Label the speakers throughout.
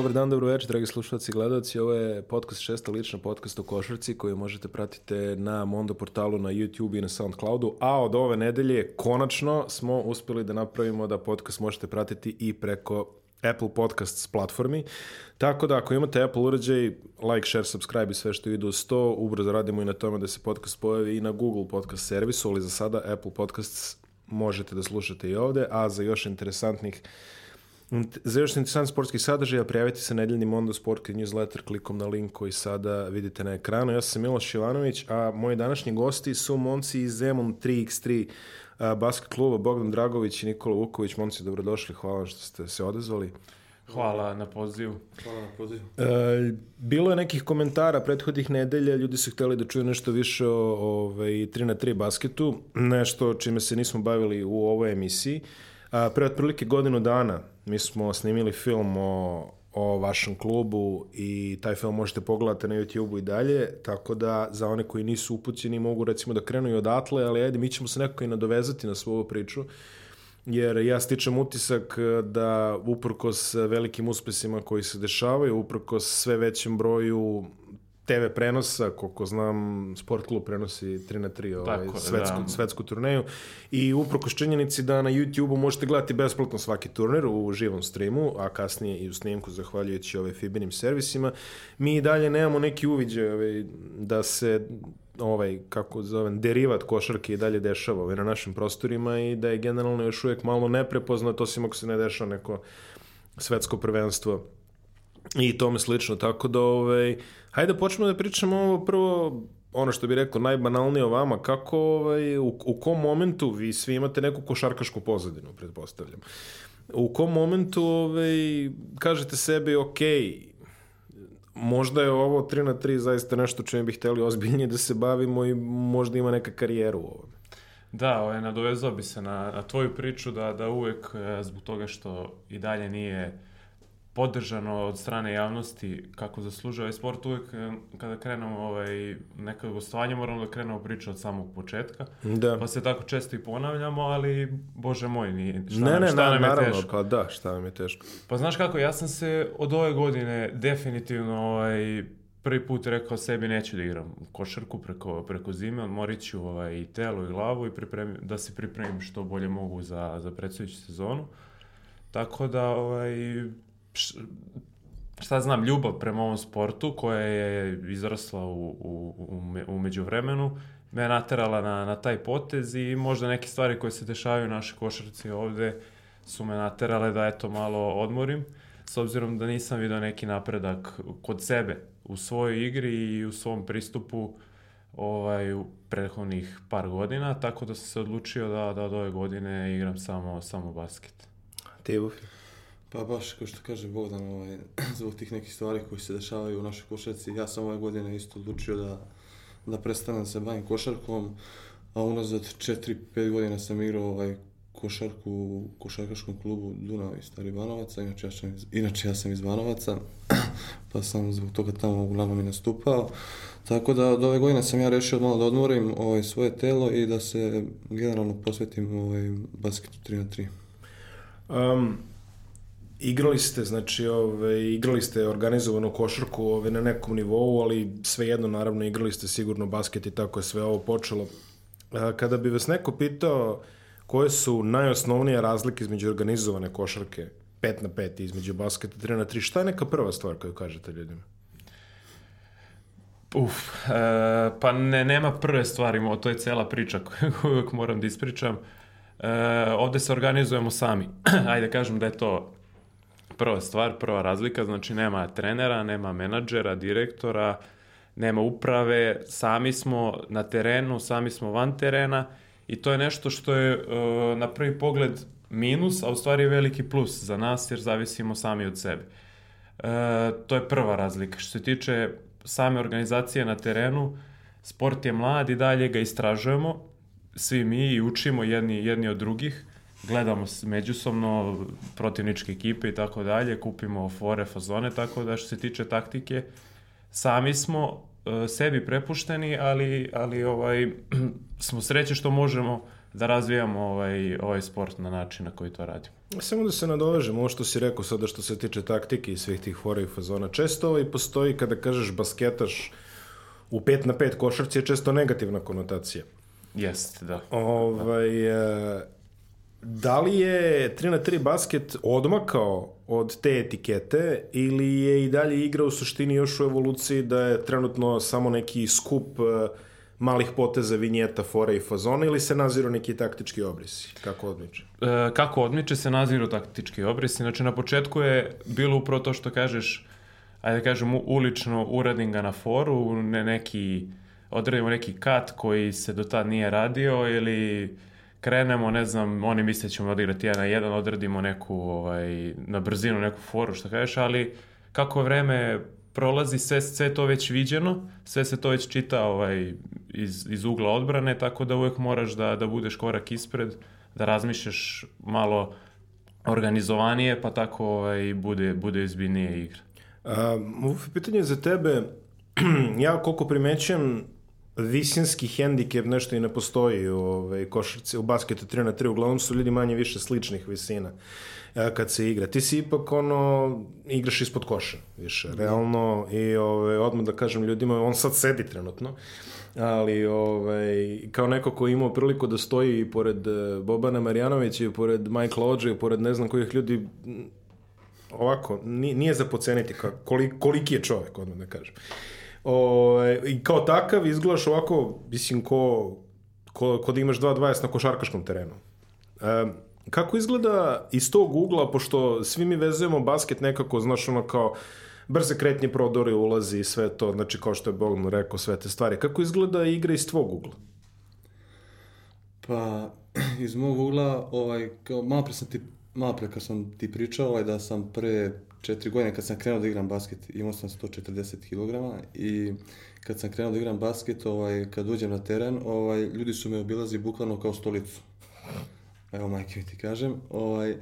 Speaker 1: Dobar dan, dobro večer, dragi slušalci i gledalci. Ovo je podcast šesta lična podcast o košarci koju možete pratiti na Mondo portalu, na YouTube i na Soundcloudu. A od ove nedelje konačno smo uspeli da napravimo da podcast možete pratiti i preko Apple Podcasts platformi. Tako da ako imate Apple uređaj, like, share, subscribe i sve što ide u 100, ubrzo radimo i na tome da se podcast pojavi i na Google Podcast servisu, ali za sada Apple Podcasts možete da slušate i ovde, a za još interesantnih Za još interesant sportski sadržaja prijavite se nedeljni Mondo Sport newsletter klikom na link koji sada vidite na ekranu. Ja sam Miloš Ivanović, a moji današnji gosti su momci iz Zemun 3x3 basket kluba Bogdan Dragović i Nikola Vuković. Momci, dobrodošli, hvala što ste se odazvali.
Speaker 2: Hvala na pozivu.
Speaker 3: Hvala na pozivu.
Speaker 1: E, bilo je nekih komentara prethodnih nedelja, ljudi su hteli da čuju nešto više o ovaj, 3 na 3 basketu, nešto čime se nismo bavili u ovoj emisiji. A, pre otprilike godinu dana mi smo snimili film o, o vašem klubu i taj film možete pogledati na YouTube-u i dalje, tako da za one koji nisu upućeni mogu recimo da krenu i odatle, ali ajde, mi ćemo se nekako i nadovezati na svoju priču, jer ja stičem utisak da uprkos velikim uspesima koji se dešavaju, uprkos sve većem broju TV prenosa, koliko znam, sport klub prenosi 3 na 3 ovaj,
Speaker 2: Tako
Speaker 1: svetsku,
Speaker 2: da.
Speaker 1: svetsku turneju i uprkos činjenici da na YouTube-u možete gledati besplatno svaki turnir u živom streamu, a kasnije i u snimku zahvaljujući ove Fibinim servisima, mi i dalje nemamo neki uviđaj ovaj, da se ovaj, kako zovem, derivat košarke i dalje dešava ovaj, na našim prostorima i da je generalno još uvijek malo neprepoznato, osim ako se ne dešava neko svetsko prvenstvo i tome slično, tako da ovaj, hajde počnemo da pričamo ovo prvo ono što bi rekao najbanalnije o vama, kako ovaj, u, u kom momentu vi svi imate neku košarkašku pozadinu, pretpostavljam. U kom momentu ovaj, kažete sebi, ok, možda je ovo 3 na 3 zaista nešto čime bih hteli ozbiljnije da se bavimo i možda ima neka karijera u ovome.
Speaker 2: Da, ovaj, nadovezao bi se na, na tvoju priču da, da uvek e, zbog toga što i dalje nije podržano od strane javnosti kako zaslužuje ovaj sport, uvek e, kada krenemo ovaj, neka gostovanja moramo da krenemo priču od samog početka.
Speaker 1: Da.
Speaker 2: Pa se tako često i ponavljamo, ali bože moj, nije, šta,
Speaker 1: ne,
Speaker 2: nam,
Speaker 1: ne,
Speaker 2: šta
Speaker 1: na,
Speaker 2: nam je
Speaker 1: naravno,
Speaker 2: teško.
Speaker 1: pa da, šta nam je teško.
Speaker 2: Pa znaš kako, ja sam se od ove godine definitivno ovaj, prvi put rekao sebi neću da igram košarku preko, preko zime, odmorit ću ovaj, i telo i glavu i pripremim, da se pripremim što bolje mogu za, za predstojeću sezonu. Tako da, ovaj, šta znam, ljubav prema ovom sportu koja je izrasla u, u, u, me- u međuvremenu me naterala na, na taj potez i možda neke stvari koje se dešavaju u našoj košarci ovde su me naterale da eto malo odmorim s obzirom da nisam video neki napredak kod sebe u svojoj igri i u svom pristupu ovaj, u prethodnih par godina, tako da sam se odlučio da, da od ove godine igram samo, samo basket.
Speaker 1: Ti, Bufi?
Speaker 3: Pa baš, kao što kaže Bogdan, ovaj, zbog tih nekih stvari koji se dešavaju u našoj košarci, ja sam ove godine isto odlučio da, da prestanem se bavim košarkom, a unazad 4-5 godina sam igrao ovaj, košarku u košarkaškom klubu Dunav iz Stari Banovaca, inače ja, sam iz, inače ja sam iz Banovaca, pa sam zbog toga tamo uglavnom i nastupao. Tako da od ove godine sam ja rešio malo da odmorim ovaj, svoje telo i da se generalno posvetim ovaj, basketu 3 na 3.
Speaker 1: Um, igrali ste, znači, ove, igrali ste organizovanu košarku ove, na nekom nivou, ali svejedno, naravno, igrali ste sigurno basket i tako je sve ovo počelo. A, kada bi vas neko pitao koje su najosnovnije razlike između organizovane košarke 5 na 5 i između basketa 3 na 3, šta je neka prva stvar koju kažete ljudima?
Speaker 2: Uf, e, pa ne, nema prve stvari, to je cela priča koju moram da ispričam. E, ovde se organizujemo sami. Ajde da kažem da je to prva stvar, prva razlika, znači nema trenera, nema menadžera, direktora, nema uprave, sami smo na terenu, sami smo van terena i to je nešto što je e, na prvi pogled minus, a u stvari je veliki plus za nas jer zavisimo sami od sebe. E, to je prva razlika. Što se tiče same organizacije na terenu, sport je mlad i dalje ga istražujemo, svi mi i učimo jedni, jedni od drugih, gledamo međusobno protivničke ekipe i tako dalje, kupimo fore, fazone, tako da što se tiče taktike, sami smo e, sebi prepušteni, ali, ali ovaj, smo sreće što možemo da razvijamo ovaj, ovaj sport na način na koji to radimo.
Speaker 1: Samo da se nadovežem, ovo što si rekao sada što se tiče taktike i svih tih fora i fazona. Često ovaj postoji kada kažeš basketaš u 5 na 5 košarci je često negativna konotacija.
Speaker 2: Jeste, da.
Speaker 1: Ovaj, e, da li je 3 na 3 basket odmakao od te etikete ili je i dalje igra u suštini još u evoluciji da je trenutno samo neki skup e, malih poteza, vinjeta, fora i fazona ili se naziru neki taktički obrisi? Kako odmiče?
Speaker 2: E, kako odmiče se naziru taktički obrisi. Znači na početku je bilo upravo to što kažeš, ajde da kažem ulično uradim ga na foru, ne neki, odradimo neki kat koji se do tad nije radio ili krenemo, ne znam, oni misle da ćemo odigrati jedan na jedan, odradimo neku, ovaj, na brzinu neku foru, što kažeš, ali kako vreme prolazi, sve, sve to već viđeno, sve se to već čita ovaj, iz, iz ugla odbrane, tako da uvek moraš da, da budeš korak ispred, da razmišljaš malo organizovanije, pa tako ovaj, bude, bude izbiljnije igra.
Speaker 1: ovo pitanje za tebe, ja koliko primećam, visinski hendikep nešto i ne postoji u ovaj, košarci, u basketu 3 na 3, uglavnom su ljudi manje više sličnih visina kad se igra. Ti si ipak ono, igraš ispod koša, više, realno, i ovaj, odmah da kažem ljudima, on sad sedi trenutno, ali ovaj, kao neko ko je imao priliku da stoji pored eh, Bobana Marjanovića i pored Michael Ođe i pored ne znam kojih ljudi, ovako, nije za poceniti kolik, koliki je čovek, odmah da kažem. O, ovaj, I kao takav izgledaš ovako, mislim, ko, ko, ko da imaš 2-20 na košarkaškom terenu. Um, kako izgleda iz tog ugla, pošto svi mi vezujemo basket nekako, znaš, ono kao brze kretnje prodori ulazi i sve to, znači kao što je Bogdan rekao, sve te stvari. Kako izgleda igra iz tvog ugla?
Speaker 3: Pa, iz mog ugla, ovaj, kao, malo pre sam ti, malo pre kad sam ti pričao, ovaj, da sam pre četiri godine kad sam krenuo da igram basket, imao sam 140 kg i kad sam krenuo da igram basket, ovaj, kad uđem na teren, ovaj, ljudi su me obilazi bukvalno kao stolicu. Evo majke ti kažem. Ovaj,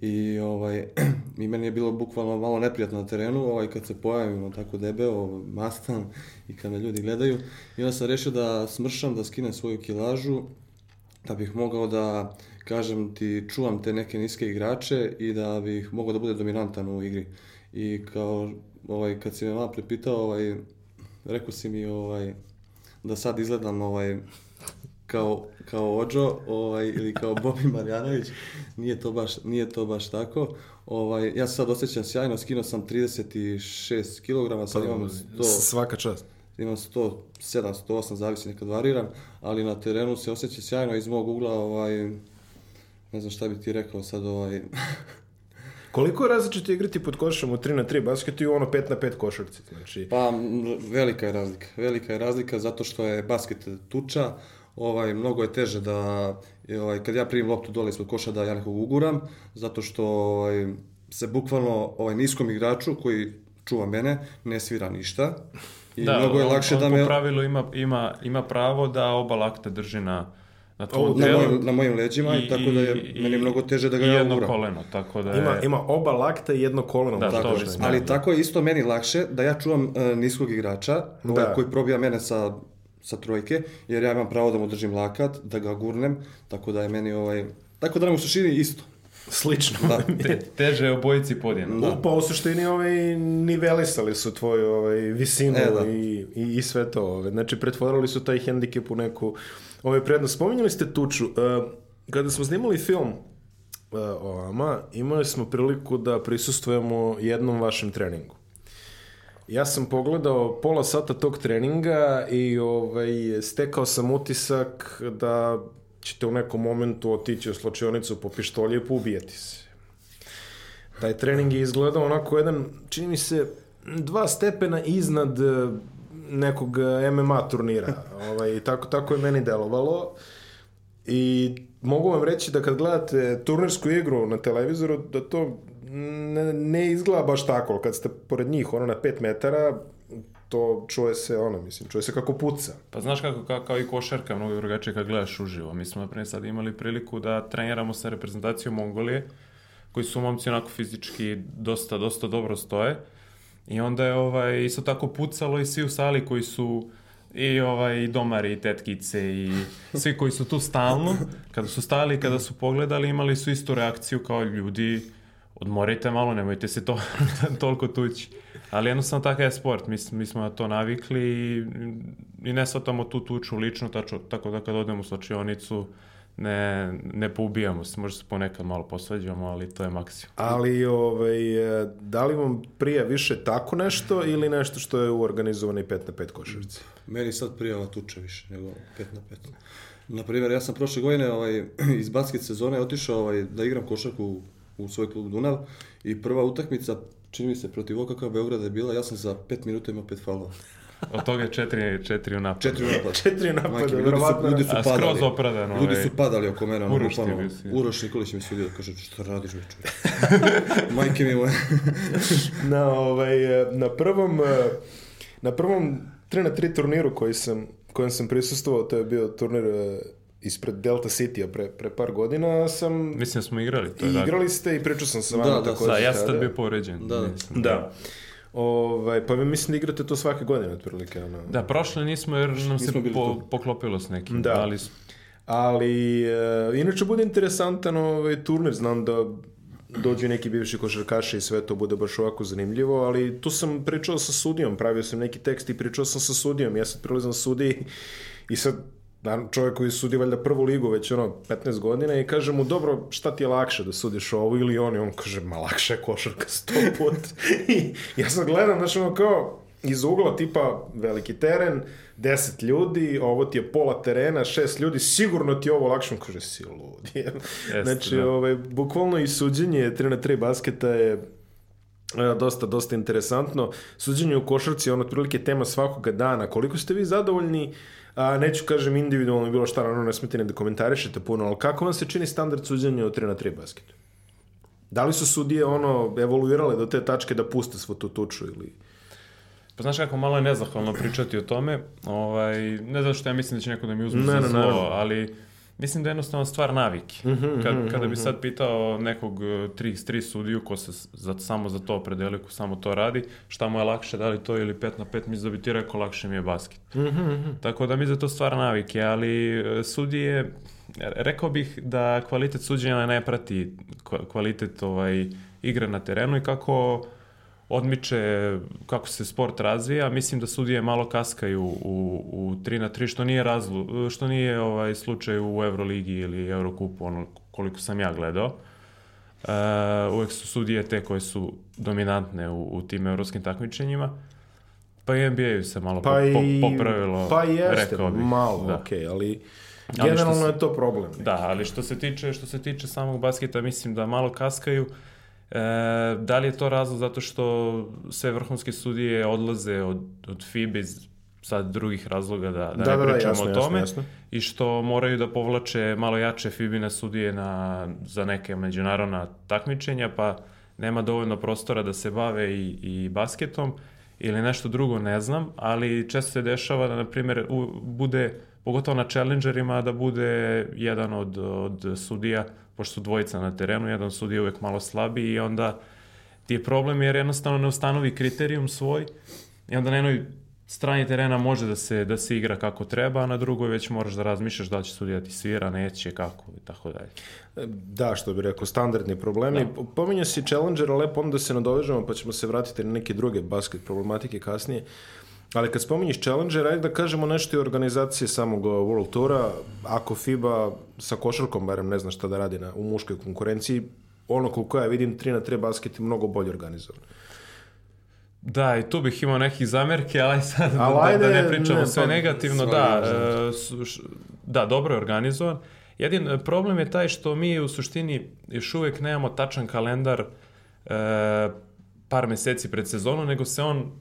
Speaker 3: I ovaj, i meni je bilo bukvalno malo neprijatno na terenu, ovaj, kad se pojavim tako debeo, mastan i kad me ljudi gledaju. I onda sam rešio da smršam, da skinem svoju kilažu, da bih mogao da, kažem ti, čuvam te neke niske igrače i da bih mogao da bude dominantan u igri. I kao, ovaj, kad si me malo prepitao, ovaj, rekao si mi ovaj, da sad izgledam ovaj, kao, kao Ođo ovaj, ili kao Bobi Marjanović, nije to baš, nije to baš tako. Ovaj, ja se sad osjećam sjajno, skinuo sam 36 kg, sad imam 100...
Speaker 1: Svaka čast.
Speaker 3: Imam 107, 108, zavisi nekad variram, ali na terenu se osjeća sjajno iz mog ugla, ovaj, ne znam šta bi ti rekao sad, ovaj...
Speaker 1: Koliko je različito igrati pod košom u 3 na 3 basketu i ono 5 na 5 košarci? Znači...
Speaker 3: Pa, velika je razlika. Velika je razlika zato što je basket tuča, ovaj, mnogo je teže da, ovaj, kad ja primim loptu dole ispod koša da ja nekog uguram, zato što ovaj, se bukvalno ovaj, niskom igraču koji čuva mene, ne svira ništa.
Speaker 2: I da, mnogo je lakše on, da me... po pravilu ima, ima, ima pravo da oba lakta drži na, na tvom
Speaker 3: na, mojim, na mojim leđima i, i tako da je i, meni mnogo teže da ga ja
Speaker 2: jedno koleno, tako da je...
Speaker 1: Ima, ima oba lakta i jedno koleno.
Speaker 3: Da, tako, to ali da. tako je isto meni lakše da ja čuvam uh, niskog igrača da. ovaj, koji probija mene sa sa trojke, jer ja imam pravo da mu držim lakat, da ga gurnem, tako da je meni ovaj... Tako da nam u suštini isto.
Speaker 1: Slično.
Speaker 2: Da. Te, teže je obojici podijeno.
Speaker 1: Da. Pa u suštini ovaj, nivelisali su tvoju ovaj, visinu e, da. i, i, i sve to. Ovaj. Znači, pretvorili su taj hendikep u neku ovaj, prednost. Spominjali ste tuču. Uh, kada smo snimali film uh, o vama, imali smo priliku da prisustujemo jednom vašem treningu. Ja sam pogledao pola sata tog treninga i ovaj, stekao sam utisak da ćete u nekom momentu otići u sločionicu po pištolje i poubijeti se. Taj trening je izgledao onako jedan, čini mi se, dva stepena iznad nekog eh, MMA turnira. Ovaj, tako, tako je meni delovalo. I mogu vam reći da kad gledate turnirsku igru na televizoru, da to ne, ne izgleda baš tako, kad ste pored njih, ono na 5 metara, to čuje se, ono, mislim, čuje se kako puca.
Speaker 2: Pa znaš kako, kao, kao i košarka, mnogo drugačije kad gledaš uživo. Mi smo, naprimjer, sad imali priliku da treniramo sa reprezentacijom Mongolije, koji su momci onako fizički dosta, dosta dobro stoje. I onda je ovaj, isto tako pucalo i svi u sali koji su i ovaj, domari, i tetkice, i svi koji su tu stalno, kada su stali, kada su pogledali, imali su istu reakciju kao ljudi, odmorite malo, nemojte se to toliko tući. Ali jednostavno takav je sport, mi, mi smo na to navikli i, i ne shvatamo tu tuču lično, tačo, tako da kad odemo u slačionicu, ne, ne poubijamo se, možda se ponekad malo posvađamo, ali to je maksimum.
Speaker 1: Ali ovaj, da li vam prija više tako nešto ili nešto što je u organizovanoj 5 na 5 košarci?
Speaker 3: Meni sad prijava tuča više nego 5 na 5. Na primjer, ja sam prošle godine ovaj, iz basket sezone otišao ovaj, da igram košarku u svoj klub Dunav i prva utakmica, čini mi se, protiv OKK Beograda je bila, ja sam za 5 minuta imao 5 falova.
Speaker 2: Od toga četiri, četiri u napadu.
Speaker 3: Četiri u napadu.
Speaker 1: Četiri napada,
Speaker 3: Majke, mi, ljudi su, ljudi su
Speaker 2: A
Speaker 3: padali.
Speaker 2: skroz opravdano.
Speaker 3: Ljudi
Speaker 2: ovaj.
Speaker 3: su padali oko mene, ono,
Speaker 2: Uroš ti
Speaker 3: bukvalno.
Speaker 2: bio si.
Speaker 3: Uroš Nikolić mi se vidio da kaže, šta radiš, već? Majke mi moje.
Speaker 1: na, ovaj, na prvom na prvom 3 na 3 turniru koji sam, kojem sam prisustvovao, to je bio turnir eh, ispred Delta City-a pre, pre par godina, sam
Speaker 2: Mislim da smo igrali, to je tako.
Speaker 1: igrali ste i pričao sam sa vama
Speaker 3: Da, da,
Speaker 1: također
Speaker 2: Da, ja sam tad bio povređen.
Speaker 3: Da, da.
Speaker 2: Nisam-
Speaker 1: Da. Ovaj, pa vi mislim da igrate to svake godine, otprilike. Ono.
Speaker 2: Da, prošle nismo jer nam se
Speaker 3: Nismo bili
Speaker 2: po,
Speaker 3: tu.
Speaker 2: poklopilo s nekim.
Speaker 1: Da.
Speaker 2: Ali
Speaker 1: Ali, e, inače bude interesantan ovaj turnir, znam da dođu neki bivši košarkaši i sve to bude baš ovako zanimljivo, ali tu sam pričao sa sudijom, pravio sam neki tekst i pričao sam sa sudijom, ja sad prilazam sudiji i sad naravno, čovjek koji sudi valjda prvu ligu već ono 15 godina i kaže mu dobro šta ti je lakše da sudiš ovo ili on i on kaže ma lakše je košarka sto put i ja sad gledam znači ono kao iz ugla tipa veliki teren 10 ljudi, ovo ti je pola terena, šest ljudi, sigurno ti je ovo lakše, on kaže si lud. znači,
Speaker 2: da.
Speaker 1: ovaj, bukvalno i suđenje 3 na 3 basketa je e, dosta, dosta interesantno. Suđenje u košarci je ono otprilike tema svakoga dana. Koliko ste vi zadovoljni, a neću kažem individualno bilo šta, naravno ne smete ni da komentarišete puno, ali kako vam se čini standard suđenja u 3 na 3 basketu? Da li su sudije ono evoluirale do te tačke da puste svu tu tuču ili...
Speaker 2: Pa znaš kako malo je nezahvalno pričati o tome, ovaj, ne zato što ja mislim da će neko da mi uzme
Speaker 1: Ne,
Speaker 2: za
Speaker 1: ne, naravno.
Speaker 2: ali mislim da je jednostavno stvar navike. Kad, kada bi sad pitao nekog 3x3 sudiju ko se za, samo za to opredeli, ko samo to radi, šta mu je lakše, da li to ili 5 na 5, mislim da bi ti rekao lakše mi je basket. Tako da mi za to stvar navike, ali e, sudije, rekao bih da kvalitet suđenja ne prati kva- kvalitet ovaj, igre na terenu i kako odmiče kako se sport razvija, mislim da sudije malo kaskaju u, u 3 na 3, što nije razlu, što nije ovaj slučaj u Euroligi ili Eurokupu, ono koliko sam ja gledao. E, uvek su sudije te koje su dominantne u, u tim evropskim takmičenjima. Pa i NBA-u se malo
Speaker 1: Pa
Speaker 2: po,
Speaker 1: i...
Speaker 2: po, popravilo,
Speaker 1: Pa jeste,
Speaker 2: rekao bih.
Speaker 1: malo,
Speaker 2: da.
Speaker 1: okej, ali
Speaker 2: što
Speaker 1: generalno
Speaker 2: se-
Speaker 1: je to problem.
Speaker 2: Da, ali što se tiče što se tiče samog basketa, mislim da malo kaskaju. E, da li je to razlog zato što sve vrhunske sudije odlaze od, od FIBA iz sad drugih razloga da, da,
Speaker 1: Da,
Speaker 2: ne
Speaker 1: da, da,
Speaker 2: pričamo
Speaker 1: jasno,
Speaker 2: o
Speaker 1: jasno,
Speaker 2: tome
Speaker 1: jasno.
Speaker 2: i što moraju da povlače malo jače FIBine sudije na, za neke međunarodna takmičenja pa nema dovoljno prostora da se bave i, i basketom ili nešto drugo ne znam, ali često se dešava da, na primjer, bude, pogotovo na challengerima, da bude jedan od, od sudija, pošto su dvojica na terenu, jedan sudija uvek malo slabiji i onda ti je problem jer jednostavno ne ustanovi kriterijum svoj i onda na jednoj strani terena može da se, da se igra kako treba, a na drugoj već moraš da razmišljaš da će sudija ti svira, neće, kako i tako dalje.
Speaker 1: Da, što bih rekao, standardni problemi. Da. Pominje si Challengera, lepo onda se nadovežemo, pa ćemo se vratiti na neke druge basket problematike kasnije. Ali kad spominješ Challenger, ajde da kažemo nešto i o organizaciji samog uh, World Toura. Ako FIBA sa košarkom, barem ne zna šta da radi na, u muškoj konkurenciji, ono koliko ja vidim, 3 na 3 basket je mnogo bolje organizovan.
Speaker 2: Da, i tu bih imao nekih zamerke, ali sad
Speaker 1: Ali
Speaker 2: da,
Speaker 1: ajde,
Speaker 2: da ne pričamo
Speaker 1: ne,
Speaker 2: sve
Speaker 1: pa,
Speaker 2: negativno. Da, e, š- da, dobro je organizovan. Jedin e, problem je taj što mi u suštini još uvek nemamo tačan kalendar e, par meseci pred sezonu, nego se on,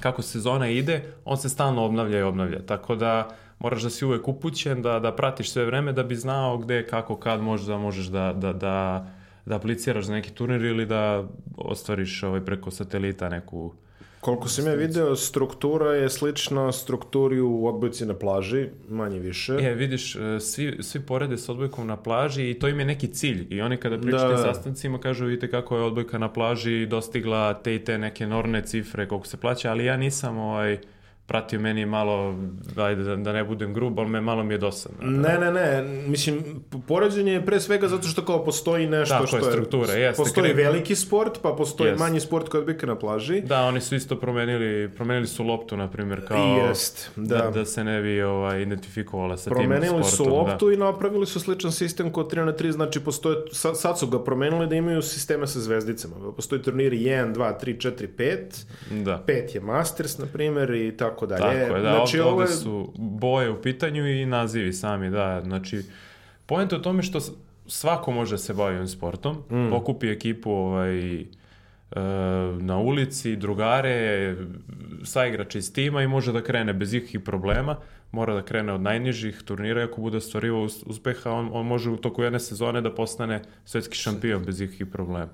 Speaker 2: kako sezona ide, on se stalno obnavlja i obnavlja. Tako da moraš da si uvek upućen, da, da pratiš sve vreme, da bi znao gde, kako, kad možda možeš da, da, da, da apliciraš za neki turnir ili da ostvariš ovaj, preko satelita neku...
Speaker 1: Koliko sam ja video, struktura je slična strukturi u odbojci na plaži, manje više.
Speaker 2: E, vidiš, e, svi, svi porede s odbojkom na plaži i to im je neki cilj. I oni kada pričaju
Speaker 1: Da,
Speaker 2: da, sastancima kažu vidite kako je odbojka na plaži dostigla te i te neke enormne cifre koliko se plaća, ali ja nisam ovaj, pratio meni malo, ajde da, da ne budem grub, ali me malo mi je dosadno.
Speaker 1: Ne, ne, ne, mislim, poređenje je pre svega zato što kao postoji nešto
Speaker 2: Tako
Speaker 1: što
Speaker 2: je, struktura, jeste,
Speaker 1: Postoji
Speaker 2: kre-
Speaker 1: veliki sport, pa postoji
Speaker 2: Jest.
Speaker 1: manji sport koji odbika na plaži.
Speaker 2: Da, oni su isto promenili, promenili su loptu, na primjer, kao
Speaker 1: Jest, da.
Speaker 2: da, da se ne bi ovaj, identifikovala sa tim
Speaker 1: Promenili su
Speaker 2: sportom.
Speaker 1: loptu i napravili su sličan sistem kod 3 na 3, znači postoje, sad, sad su ga promenili da imaju sisteme sa zvezdicama. Postoji turniri 1, 2, 3, 4, 5,
Speaker 2: Da.
Speaker 1: 5 je Masters, na primjer, i tako dalje.
Speaker 2: Tako je, da,
Speaker 1: znači,
Speaker 2: ovde, ovde su boje u pitanju i nazivi sami, da, znači, pojenta je tome što svako može da se bavi ovim sportom,
Speaker 1: Mm.
Speaker 2: okupi ekipu ovaj, e, na ulici, drugare, saigrače iz tima i može da krene bez ikakvih problema, mora da krene od najnižih turnira i ako bude ostvarivao us- uspeha, on, on može u toku jedne sezone da postane svetski šampion bez ikakvih problema.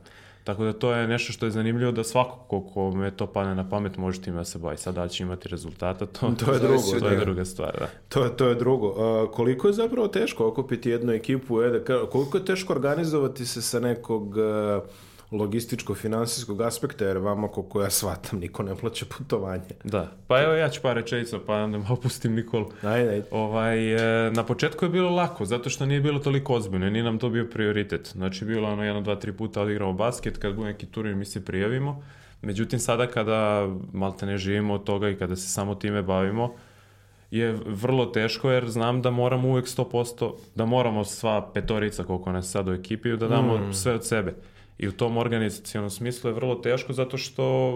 Speaker 2: Tako da to je nešto što je zanimljivo da svako ko, ko me to pane na pamet može time da se bavi. Sad da će imati rezultata, to,
Speaker 1: To je drugo,
Speaker 2: to je
Speaker 1: da.
Speaker 2: druga stvar, da.
Speaker 1: To je, to je drugo. A, koliko je zapravo teško okupiti jednu ekipu? Ede, ka- koliko je teško organizovati se sa nekog e, logističko-finansijskog aspekta, jer vama, koliko ja shvatam, niko ne plaća putovanje.
Speaker 2: Da, pa evo ja ću par rečenica, pa onda malo pustim Nikolu.
Speaker 1: Ajde, ajde.
Speaker 2: Ovaj, e, na početku je bilo lako, zato što nije bilo toliko ozbiljno, nije nam to bio prioritet. Znači, bilo ono jedno, dva, tri puta odigramo basket, kad bude neki turnir mi se prijavimo. Međutim, sada kada malte ne živimo od toga i kada se samo time bavimo, je vrlo teško jer znam da moramo uvek 100%, da moramo sva petorica koliko nas sad u ekipi da damo sve od sebe. I u tom organizacijalnom smislu je vrlo teško zato što,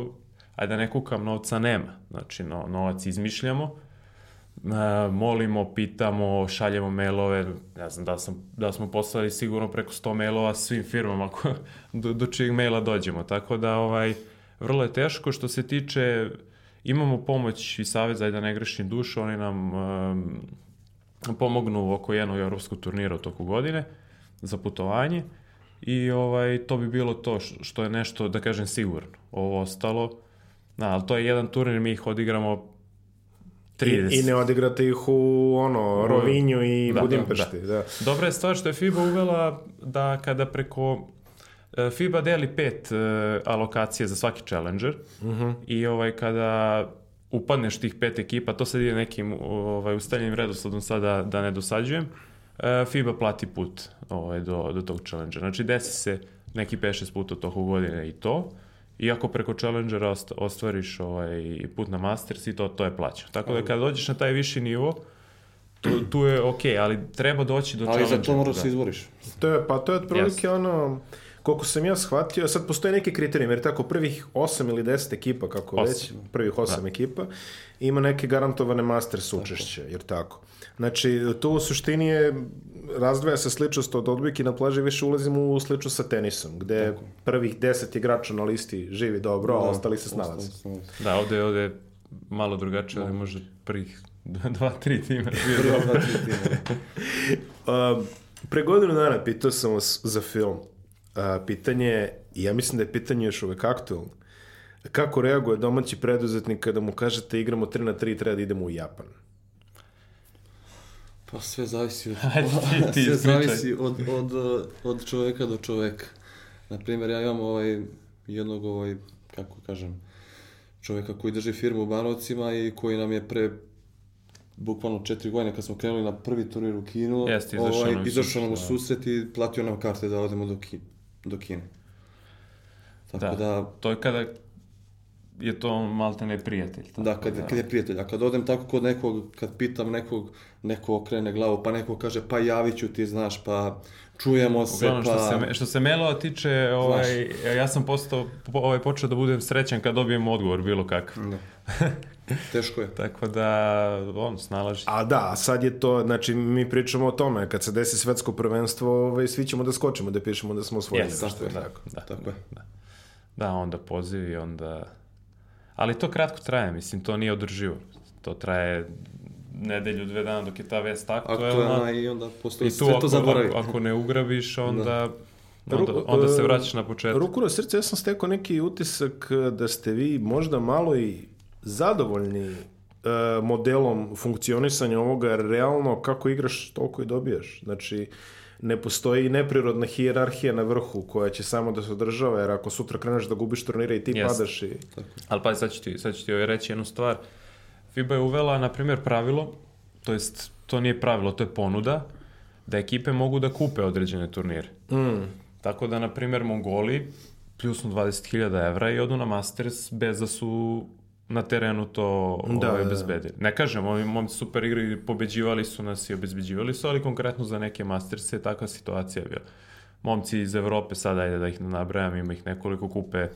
Speaker 2: ajde da ne kukam, novca nema. Znači, no, novac izmišljamo, E, molimo, pitamo, šaljemo mailove, ne znam da, sam, da smo poslali sigurno preko 100 mailova svim firmama ko, do, do čijeg maila dođemo, tako da ovaj, vrlo je teško. Što se tiče, imamo pomoć i savjet za da ne grešim dušu, oni nam um, pomognu oko jednog evropskog turnira u toku godine za putovanje i ovaj, to bi bilo to što je nešto, da kažem, sigurno. Ovo ostalo, da, ali to je jedan turnir, mi ih odigramo 30.
Speaker 1: I, I ne odigrate ih u ono, Rovinju i
Speaker 2: Da,
Speaker 1: Budimpešti. Da,
Speaker 2: Dobra je stvar što je FIBA uvela da kada preko e, FIBA deli pet e, alokacije za svaki challenger i ovaj kada upadneš tih pet ekipa, to sad ide nekim ovaj, ustaljenim redosledom sada da ne dosađujem, FIBA plati put ovaj, do, do tog challengera. Znači desi se neki 5-6 puta toku godine i to, Iako preko Challengera ost- ostvariš ovaj, put na Masters i to, to je plaćeno. Tako da kada dođeš na taj viši nivo, tu, tu je okej, ali treba doći do
Speaker 3: Ali za
Speaker 2: Challengera.
Speaker 3: to moraš
Speaker 2: da.
Speaker 3: se izboriš.
Speaker 1: To je, pa to je otprilike
Speaker 2: Jeste.
Speaker 1: ono, koliko sam ja shvatio, sad postoje neki kriterijum, jer tako prvih 8 ili 10 ekipa, kako
Speaker 2: Osam.
Speaker 1: već, prvih 8 ekipa, ima neke garantovane masters učešće, jer tako. Znači, to u suštini je, razdvaja se sličnost od odbojke na plaži, više ulazimo u sliču sa tenisom, gde prvih 10 igrača na listi živi dobro, a ostali se snalaze.
Speaker 3: Snalaze.
Speaker 2: Da, ovde, ovde je malo drugačije, ali može prvih dva, tri tima.
Speaker 3: Prva dva, tri tima.
Speaker 1: Um, pre godinu dana pitao sam vas za film. Uh, pitanje je, i ja mislim da je pitanje još uvek aktualno, kako reaguje domaći preduzetnik kada mu kažete igramo 3 na 3 i treba da idemo u Japan?
Speaker 3: Pa sve zavisi od,
Speaker 2: ti
Speaker 3: sve zavisi od, od, od čoveka do čoveka. Naprimjer, ja imam ovaj, jednog, ovaj, kako kažem, čoveka koji drži firmu u Banovcima i koji nam je pre bukvalno četiri godine kad smo krenuli na prvi turnir u Kinu,
Speaker 2: Jeste, izašao
Speaker 3: ovaj,
Speaker 2: nam u
Speaker 3: izašao nam u
Speaker 2: susret,
Speaker 3: i platio nam karte da odemo do, Ki, do Kine. Tako
Speaker 2: Da.
Speaker 3: da,
Speaker 2: To je kada je to malte ne prijatelj. tako
Speaker 3: Da, kad, kad je prijatelj. A kad odem tako kod nekog, kad pitam nekog, neko okrene glavu, pa neko kaže, pa javit ću ti, znaš, pa čujemo se,
Speaker 2: Uglavnom,
Speaker 3: pa...
Speaker 2: što se, što se Melova tiče, ovaj, ja sam postao, po- ovaj, počeo da budem srećan kad dobijem odgovor bilo kakav.
Speaker 3: Da. Teško je.
Speaker 2: Tako da, on, snalaži.
Speaker 1: A da, sad je to, znači mi pričamo o tome, kad se desi svetsko prvenstvo, ovaj, svi ćemo da skočimo, da pišemo da smo osvojili. Nešto,
Speaker 2: tako je.
Speaker 1: tako.
Speaker 2: Da,
Speaker 3: Tako je.
Speaker 2: da. Da, onda poziv i onda... Ali to kratko traje, mislim, to nije održivo. To traje nedelju, dve dana dok je ta vest aktuelna.
Speaker 3: Aktuelna i onda posle
Speaker 2: I tu
Speaker 3: sve
Speaker 2: ako,
Speaker 3: to zaboravi.
Speaker 2: ako, ako ne ugrabiš, onda, onda,
Speaker 1: Ru-
Speaker 2: onda se
Speaker 1: e,
Speaker 2: vraćaš na početak.
Speaker 1: Ruku na srce, ja sam stekao neki utisak da ste vi možda malo i zadovoljni eh, modelom funkcionisanja ovoga, jer realno kako igraš, toliko i dobijaš. Znači, ne postoji neprirodna hijerarhija na vrhu koja će samo da se održava, jer ako sutra kreneš da gubiš turnire i ti
Speaker 2: Jeste.
Speaker 1: padaš i...
Speaker 2: Ali pa sad ću ti, sad ću ti ovaj reći jednu stvar. FIBA je uvela, na primjer, pravilo, to jest, to nije pravilo, to je ponuda, da ekipe mogu da kupe određene turnire.
Speaker 1: Mm.
Speaker 2: Tako da, na primjer, Mongoli pljusnu 20.000 evra i odu na Masters bez da su na terenu to
Speaker 1: Da,
Speaker 2: ovaj,
Speaker 1: da, da.
Speaker 2: obezbedili. Ne kažem, ovi momci super igri, pobeđivali su nas i obezbeđivali su, ali konkretno za neke Masters je takva situacija bila. Momci iz Evrope, sada ajde da ih ne nabrajam, ima ih nekoliko kupe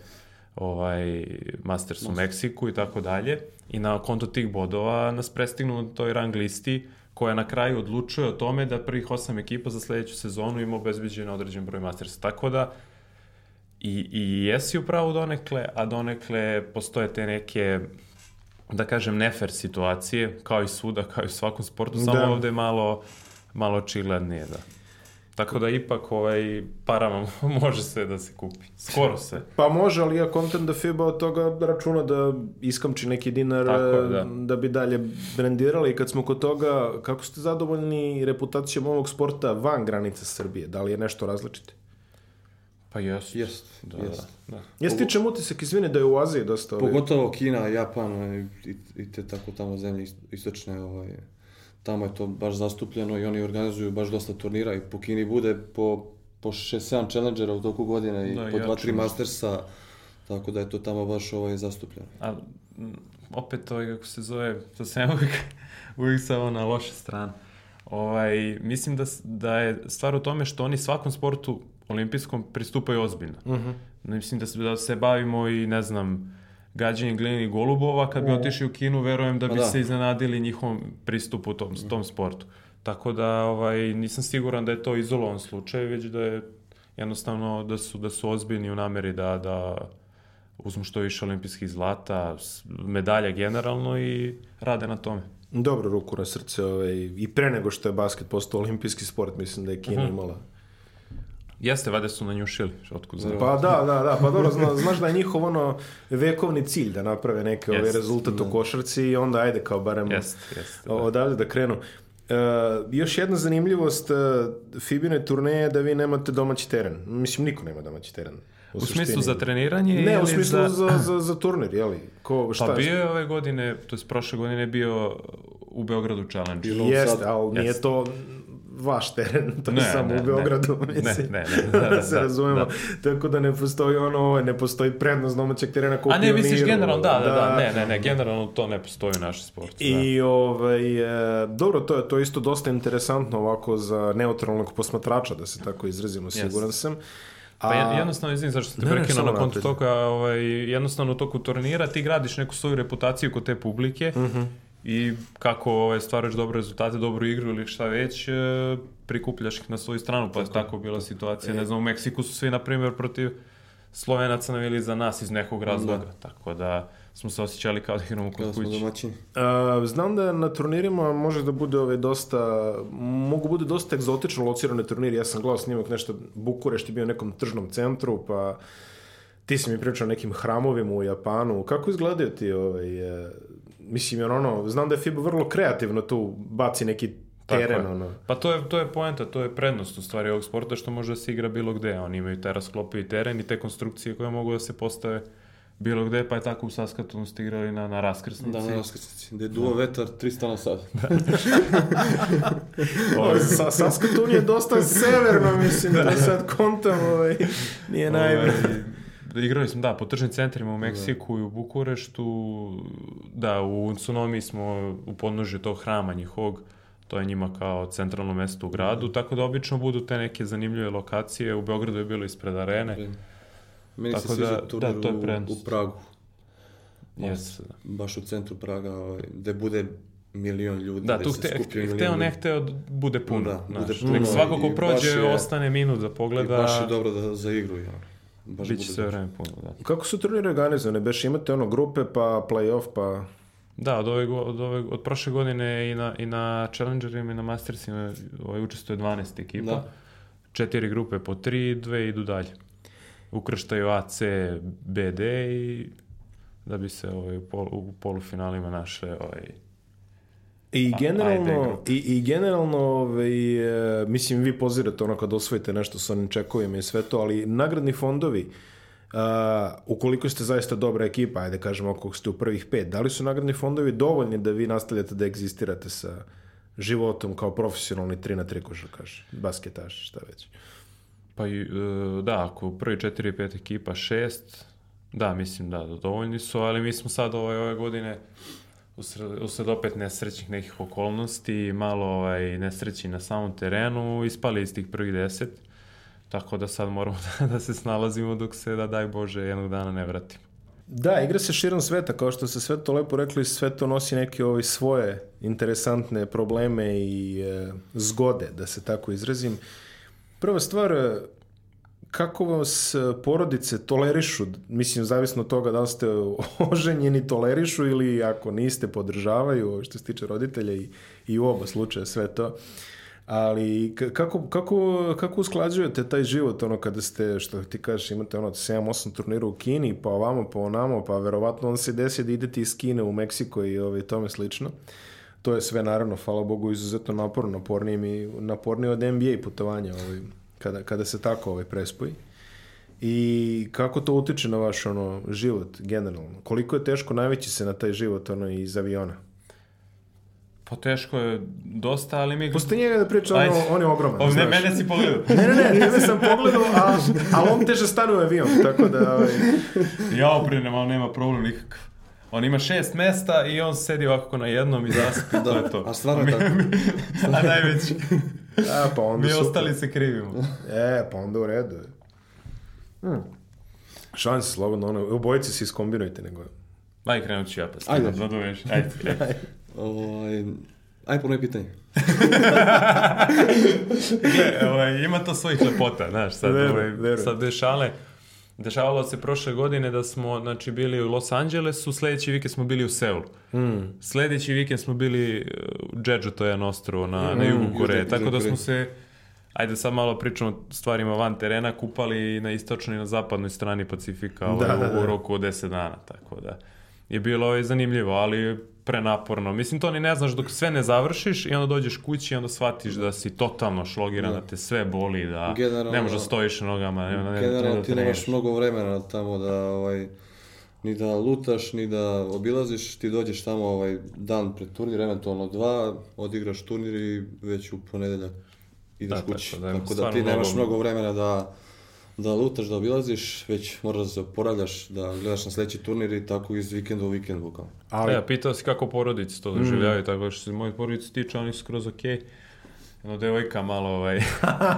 Speaker 2: ovaj, Masters u Meksiku i tako dalje. I na konto tih bodova nas prestignu na toj rang listi koja na kraju odlučuje o tome da prvih osam ekipa za sledeću sezonu ima obezbeđen određen broj Mastersa. Tako da, I, i jesi upravo donekle, a donekle postoje te neke, da kažem, nefer situacije, kao i svuda, kao i u svakom sportu, samo
Speaker 1: Da.
Speaker 2: ovde malo, malo očiglednije, da. Tako da ipak ovaj, parama može sve da se kupi. Skoro sve.
Speaker 1: Pa može, ali ja kontent da FIBA od toga računa da iskamči neki dinar
Speaker 2: Tako je,
Speaker 1: eh,
Speaker 2: da.
Speaker 1: da bi dalje brendirali. I kad smo kod toga, kako ste zadovoljni reputacijom ovog sporta van granica Srbije? Da li je nešto različite?
Speaker 2: Pa jest.
Speaker 3: Jest,
Speaker 2: Da,
Speaker 3: jest.
Speaker 2: da, da.
Speaker 1: Ja stičem utisak, izvini, da je u Aziji dosta... ovaj-
Speaker 3: Pogotovo Kina, Japan ovaj, i, i te tako tamo zemlje ist- istočne, ovaj, tamo je to baš zastupljeno i oni organizuju baš dosta turnira i po Kini bude po, po 6-7 challengera u toku godine i
Speaker 2: Da,
Speaker 3: po
Speaker 2: jače
Speaker 3: 2-3
Speaker 2: možda.
Speaker 3: mastersa, tako da je to tamo baš ovaj, zastupljeno.
Speaker 2: A m, opet ovaj, kako se zove, to sam ja uvijek, uvijek samo na loše strane. Ovaj, mislim da, da je stvar u tome što oni svakom sportu olimpijskom pristupaju ozbiljno.
Speaker 1: Mhm.
Speaker 2: Mislim da se, da se bavimo i, ne znam, gađanjem glinih golubova, kad bi otišli u Kinu, verujem da
Speaker 3: Pa
Speaker 2: bi
Speaker 3: da.
Speaker 2: se iznenadili njihovom pristupu tom, tom sportu. Tako da ovaj, nisam siguran da je to izolovan slučaj, već da je jednostavno da su, da su ozbiljni u nameri da, da uzmu što više olimpijskih zlata, medalja generalno i rade na tome.
Speaker 1: Dobro ruku na srce ovaj, i pre nego što je basket postao olimpijski sport, mislim da je Kina
Speaker 2: Mhm.
Speaker 1: imala.
Speaker 2: Jeste, vade su nanjušili, otkud znam.
Speaker 1: Pa da, da, da, pa dobro, zna, znaš da je njihov ono vekovni cilj da naprave neki ovaj
Speaker 2: Jest.
Speaker 1: rezultat u košarci i onda ajde kao barem
Speaker 2: Jeste, jeste. da.
Speaker 1: odavde da krenu. E, još jedna zanimljivost e, Fibine turneje je da vi nemate domaći teren. Mislim, niko nema domaći teren.
Speaker 2: U smislu
Speaker 1: suštini.
Speaker 2: za treniranje
Speaker 1: Ne, u smislu
Speaker 2: za...
Speaker 1: za, za, za turnir, jeli? Ko, šta
Speaker 2: Pa
Speaker 1: je-
Speaker 2: bio je ove godine, to je prošle godine bio u Beogradu challenge.
Speaker 3: U
Speaker 1: Jeste, ali nije to vaš teren, to je
Speaker 2: Ne,
Speaker 1: samo
Speaker 2: ne,
Speaker 1: u Beogradu,
Speaker 2: ne.
Speaker 1: mislim.
Speaker 2: Ne, ne, ne, da, da,
Speaker 1: se
Speaker 2: da,
Speaker 1: razumemo.
Speaker 2: da.
Speaker 1: Tako da ne postoji ono, ovo, ne postoji prednost domaćeg terena kao
Speaker 2: A ne, misliš
Speaker 1: pioniru.
Speaker 2: generalno, da, da, da, ne, ne, ne, generalno to ne postoji u našem sportu. da.
Speaker 1: I ovaj, e, dobro, to je to je isto dosta interesantno ovako za neutralnog posmatrača, da se tako izrazimo, siguran sam.
Speaker 2: Pa jed- jednostavno, izvini, zašto te
Speaker 1: Ne, ne,
Speaker 2: prekinuo na kontu toga, ovaj, jednostavno u toku turnira ti gradiš neku svoju reputaciju kod te publike
Speaker 1: Mhm.
Speaker 2: I kako ovaj, stvaraš dobre rezultate, dobru igru ili šta već, e, prikupljaš ih na svoju stranu, pa je tako bila situacija.
Speaker 1: E.
Speaker 2: Ne znam, u Meksiku su svi, na primjer, protiv Slovenaca navili za nas iz nekog razloga, tako da smo se osjećali kao da igramo kod
Speaker 3: smo
Speaker 2: kuće.
Speaker 3: domaćini.
Speaker 1: A, znam da na turnirima može da bude ovaj dosta, mogu bude dosta egzotično locirane turniri. Ja sam gledao snimak nešto, Bukurešt je bio u nekom tržnom centru, pa ti si mi pričao o nekim hramovima u Japanu. Kako izgledaju ti ovaj, e, mislim, jer ono, znam da je FIBA vrlo kreativno tu baci neki
Speaker 2: Tako
Speaker 1: teren,
Speaker 2: je.
Speaker 1: ono.
Speaker 2: Pa to je, to je poenta, to je prednost u stvari ovog sporta što može da se igra bilo gde. Oni imaju taj rasklopivi teren i te konstrukcije koje mogu da se postave bilo gde, pa je tako u Saskatunu ste igrali na, na raskrsnici.
Speaker 3: Da, na raskrsnici. Gde je duo vetar 300 na sat.
Speaker 1: Ovaj, sa, Saskatoon je dosta severno, mislim, da sad kontam, ovaj, nije najbolje.
Speaker 2: Ovaj, igrali smo, da, po tržnim centrima u Meksiku i u Bukureštu, da, u Tsunomi smo u podnožju tog hrama njihovog, to je njima kao centralno mesto u gradu, tako da obično budu te neke zanimljive lokacije, u Beogradu je bilo ispred arene,
Speaker 3: Meni se
Speaker 2: Tako
Speaker 3: sviđa
Speaker 2: da-
Speaker 3: turnir
Speaker 2: da, to je
Speaker 3: u,
Speaker 2: prednost.
Speaker 3: u Pragu.
Speaker 2: Jeste, da.
Speaker 3: Baš u centru Praga, ovaj, gde bude milion ljudi.
Speaker 2: Da, tu
Speaker 3: se
Speaker 2: hte, hteo ne hteo da bude puno.
Speaker 3: Da,
Speaker 2: znaš.
Speaker 3: bude puno
Speaker 2: Nek svako ko
Speaker 3: i
Speaker 2: prođe
Speaker 3: je-
Speaker 2: ostane minut da
Speaker 3: I
Speaker 2: pogleda,
Speaker 3: baš je dobro da, za igru. Ja. Baš
Speaker 2: bit će
Speaker 3: bude
Speaker 2: sve vreme puno. Da.
Speaker 1: Kako su turniri organizovane? Beš imate ono grupe, pa play-off, pa...
Speaker 2: Da, od, ove, od, ove, od prošle godine i na, i na Challengerima i na Mastersima ovaj, učestvuje 12 ekipa.
Speaker 3: Da.
Speaker 2: Četiri grupe po tri, dve idu dalje. Ukrštaju A, C, B, D i da bi se ovaj, u, pol, u polufinalima našle ovaj,
Speaker 1: I
Speaker 2: A-
Speaker 1: generalno, i, i generalno ovaj, e, mislim, vi pozirate ono kad osvojite nešto sa onim čekovima i sve to, ali nagradni fondovi, A, ukoliko ste zaista dobra ekipa, ajde kažemo ako ste u prvih pet, da li su nagradni fondovi dovoljni da vi nastavljate da egzistirate sa životom kao profesionalni 3 na 3 košarkaš, basketaš, šta već?
Speaker 2: Pa i, e, da, ako prvi 4 5 ekipa 6, da, mislim da, da dovoljni su, ali mi smo sad ove, ove godine usred, usred opet nesrećnih nekih okolnosti, malo ovaj, nesreći na samom terenu, ispali iz tih prvih deset, tako da sad moramo da, da se snalazimo dok se, da daj Bože, jednog dana ne vratimo.
Speaker 1: Da, igra se širom sveta, kao što ste sve to lepo rekli, sve to nosi neke ovaj, svoje interesantne probleme i e, zgode, da se tako izrazim. Prva stvar, kako vas e, porodice tolerišu, mislim, zavisno od toga da li ste oženjeni tolerišu ili ako niste, podržavaju, što se tiče roditelja i, i u oba slučaja sve to. Ali kako, kako, kako usklađujete taj život ono kada ste, što ti kažeš, imate ono 7-8 turnira u Kini, pa ovamo, pa onamo, pa verovatno on se desi da idete iz Kine u Meksiko i ovaj, tome slično. To je sve naravno, hvala Bogu, izuzetno naporno, napornije, mi, napornije od NBA putovanja ovaj, kada, kada se tako ovaj, prespoji. I kako to utiče na vaš ono, život generalno? Koliko je teško navići se na taj život ono, iz aviona?
Speaker 2: Pa teško je dosta, ali mi...
Speaker 1: Pusti njega da priča, on,
Speaker 2: Ajde.
Speaker 1: je- on je ogroman.
Speaker 2: O, ne, mene si pogledao.
Speaker 1: Ne, ne, ne, tebe sam pogledao, a, a on teže stane u avion, tako da... Ovaj,
Speaker 2: Ja oprinem, ali nema problem nikakav. On ima šest mesta i on sedi ovako na jednom i zaspi, to je to.
Speaker 3: a stvarno je tako.
Speaker 2: A najveći.
Speaker 1: A, pa onda
Speaker 2: Mi
Speaker 1: super.
Speaker 2: ostali se krivimo.
Speaker 1: E, pa onda u redu. Hmm. Šanse, slobodno, ono, obojice se iskombinujte, nego...
Speaker 2: Aj, krenut ću ja pa
Speaker 3: Ajde.
Speaker 2: Ajde. Naduveš. Ajde. ajde.
Speaker 3: Ovaj, aj ponovi pitanje.
Speaker 2: Gle, ovaj, ima to svojih lepota, znaš, sad,
Speaker 1: Verujem,
Speaker 2: ovaj, sad dešale. Dešavalo se prošle godine da smo znači, bili u Los Angelesu, sledeći vikend smo bili u Seulu.
Speaker 1: Mm.
Speaker 2: Sledeći vikend smo bili uh, u Jeju, to je jedan ostrovo na, na jugu Koreje. Tako da smo se, ajde sad malo pričamo o stvarima van terena, kupali na istočnoj i na zapadnoj strani Pacifika ovaj,
Speaker 1: Da, da,
Speaker 2: u, u
Speaker 1: da.
Speaker 2: roku od 10 dana. Tako da je bilo ovaj, zanimljivo, ali prenaporno. Mislim, to ni ne znaš dok sve ne završiš i onda dođeš kući i onda shvatiš da si totalno šlogiran, da, te sve boli, da
Speaker 3: Generalno-
Speaker 2: ne možeš da stojiš na nogama, ne, ne, ne,
Speaker 3: Generalno
Speaker 2: da
Speaker 3: ti nemaš mnogo vremena tamo da ovaj, ni da lutaš, ni da obilaziš, ti dođeš tamo ovaj dan pred turnir, eventualno dva, odigraš turnir i već u ponedeljak ideš
Speaker 2: Da,
Speaker 3: kući.
Speaker 2: tako da
Speaker 3: Tako da, ti nemaš
Speaker 2: mnogo
Speaker 3: vremena da, da lutaš, da obilaziš, već moraš da se oporavljaš, da gledaš na sledeći turnir i tako iz vikenda u vikend bukvalno.
Speaker 1: Ali,
Speaker 2: Ja, pitao si kako porodice to doživljavaju, tako što se moje porodice tiče, oni su skroz okej. Jedno devojka malo, ovaj...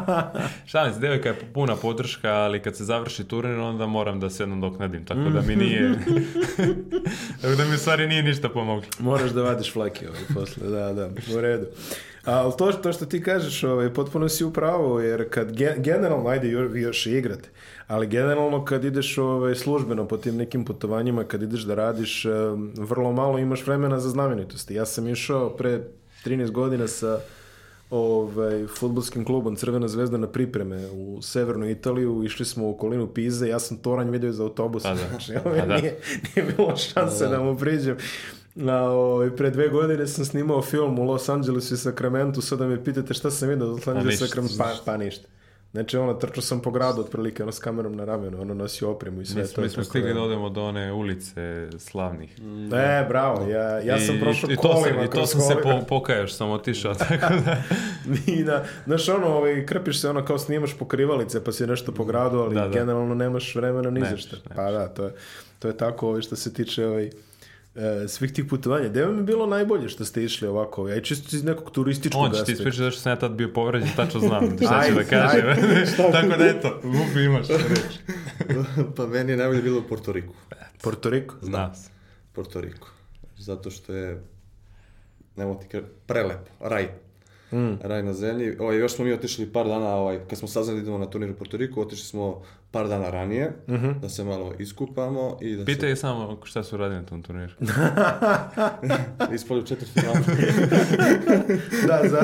Speaker 2: Šalim se, devojka je puna podrška, ali kad se završi turnir, onda moram da se jednom doknadim, tako da mi nije... tako da mi u stvari nije ništa pomoglo.
Speaker 1: Moraš da vadiš flake ovaj, posle, da, da, u redu. Ali to, to što ti kažeš, ovaj, potpuno si u pravu, jer kad ge- generalno, ajde, vi još i igrate, ali generalno kad ideš ovaj, službeno po tim nekim putovanjima, kad ideš da radiš, vrlo malo imaš vremena za znamenitosti. Ja sam išao pre 13 godina sa ovaj, futbolskim klubom Crvena zvezda na pripreme u severnu Italiju, išli smo u okolinu Pize, ja sam toranj vidio iz autobusa,
Speaker 2: Pa da.
Speaker 1: znači, ovaj,
Speaker 2: Pa da.
Speaker 1: nije, nije bilo šanse da mu priđem. Na, ovaj, pre dve godine sam snimao film u Los Angelesu i Sacramento, sad da me pitate šta sam vidio u Los Angelesu i Sacramento, pa, pa ništa. Znači, ono, trčao sam po gradu otprilike, ono, s kamerom na ramenu, ono, nosio opremu i sve
Speaker 2: Mi
Speaker 1: to.
Speaker 2: mi smo stigli
Speaker 1: da-
Speaker 2: odemo do one ulice slavnih.
Speaker 1: E, bravo, ja, ja sam
Speaker 2: I,
Speaker 1: prošao
Speaker 2: i to sam,
Speaker 1: kolima
Speaker 2: I to sam se
Speaker 1: kolima.
Speaker 2: po, pokajao što sam otišao, tako da...
Speaker 1: I da, znaš, ono, ovaj, krpiš se, ono, kao snimaš pokrivalice, pa si nešto po gradu, ali
Speaker 2: Da, da.
Speaker 1: generalno nemaš vremena ni za
Speaker 2: nemaš.
Speaker 1: Pa da, to je, to je tako, ovaj, što se tiče, ovaj, svih tih putovanja. Gde vam je bilo najbolje što ste išli ovako? Aj čisto iz nekog turističkog
Speaker 2: On će ti
Speaker 1: aspekta.
Speaker 2: ispričati zašto sam ja tad bio povređen, tačno znam šta ću da kažem. Tako da eto, Lupi imaš reč.
Speaker 3: pa meni je najbolje bilo u Porto Riku.
Speaker 1: Porto Riko?
Speaker 2: Zna se.
Speaker 3: Porto Riku. Zato što je, nemo ti kažem, prelepo, raj.
Speaker 1: Mm.
Speaker 3: Raj na zemlji. Ovaj, još smo mi otišli par dana, ovaj, kad smo saznali da idemo na turnir u Porto Riku, otišli smo par dana ranije, da se malo iskupamo i da
Speaker 2: Pitaj je samo šta su radili na tom turniru.
Speaker 3: se ispali u četiri finala.
Speaker 1: Da, za...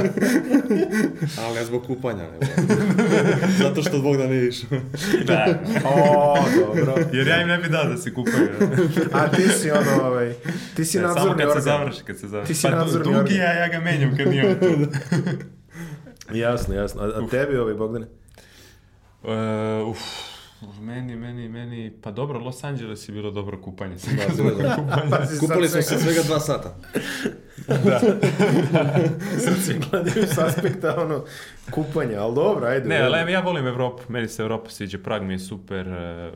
Speaker 3: Ali ne zbog kupanja, nego. Zato što Bogdan nije išao.
Speaker 2: da.
Speaker 1: O, dobro.
Speaker 2: Jer ja im ne bi dao da se kupaju.
Speaker 1: A ti si ono, ovaj, ti si
Speaker 2: Ne, samo
Speaker 1: nadzorni
Speaker 2: kad se
Speaker 1: organ.
Speaker 2: završi, kad se završi.
Speaker 1: Ti si
Speaker 2: pa,
Speaker 1: nadzorni
Speaker 2: dugi
Speaker 1: organ.
Speaker 2: ja, ja ga menjam kad nije on tu.
Speaker 1: Jasno, jasno. A, a tebi, ovaj, Bogdane?
Speaker 2: E, uf, Meni, meni, meni, pa dobro, Los Angeles je bilo dobro kupanje.
Speaker 3: Da, sigurno.
Speaker 1: Pazi,
Speaker 3: Kupali
Speaker 1: sad
Speaker 3: smo se svega dva sata.
Speaker 1: Sad svi gledaju s aspekta ono, kupanja, ali dobro, ajde.
Speaker 2: Ne, ali ja volim Evropu, meni se Evropa sviđa, Prag mi je super, e,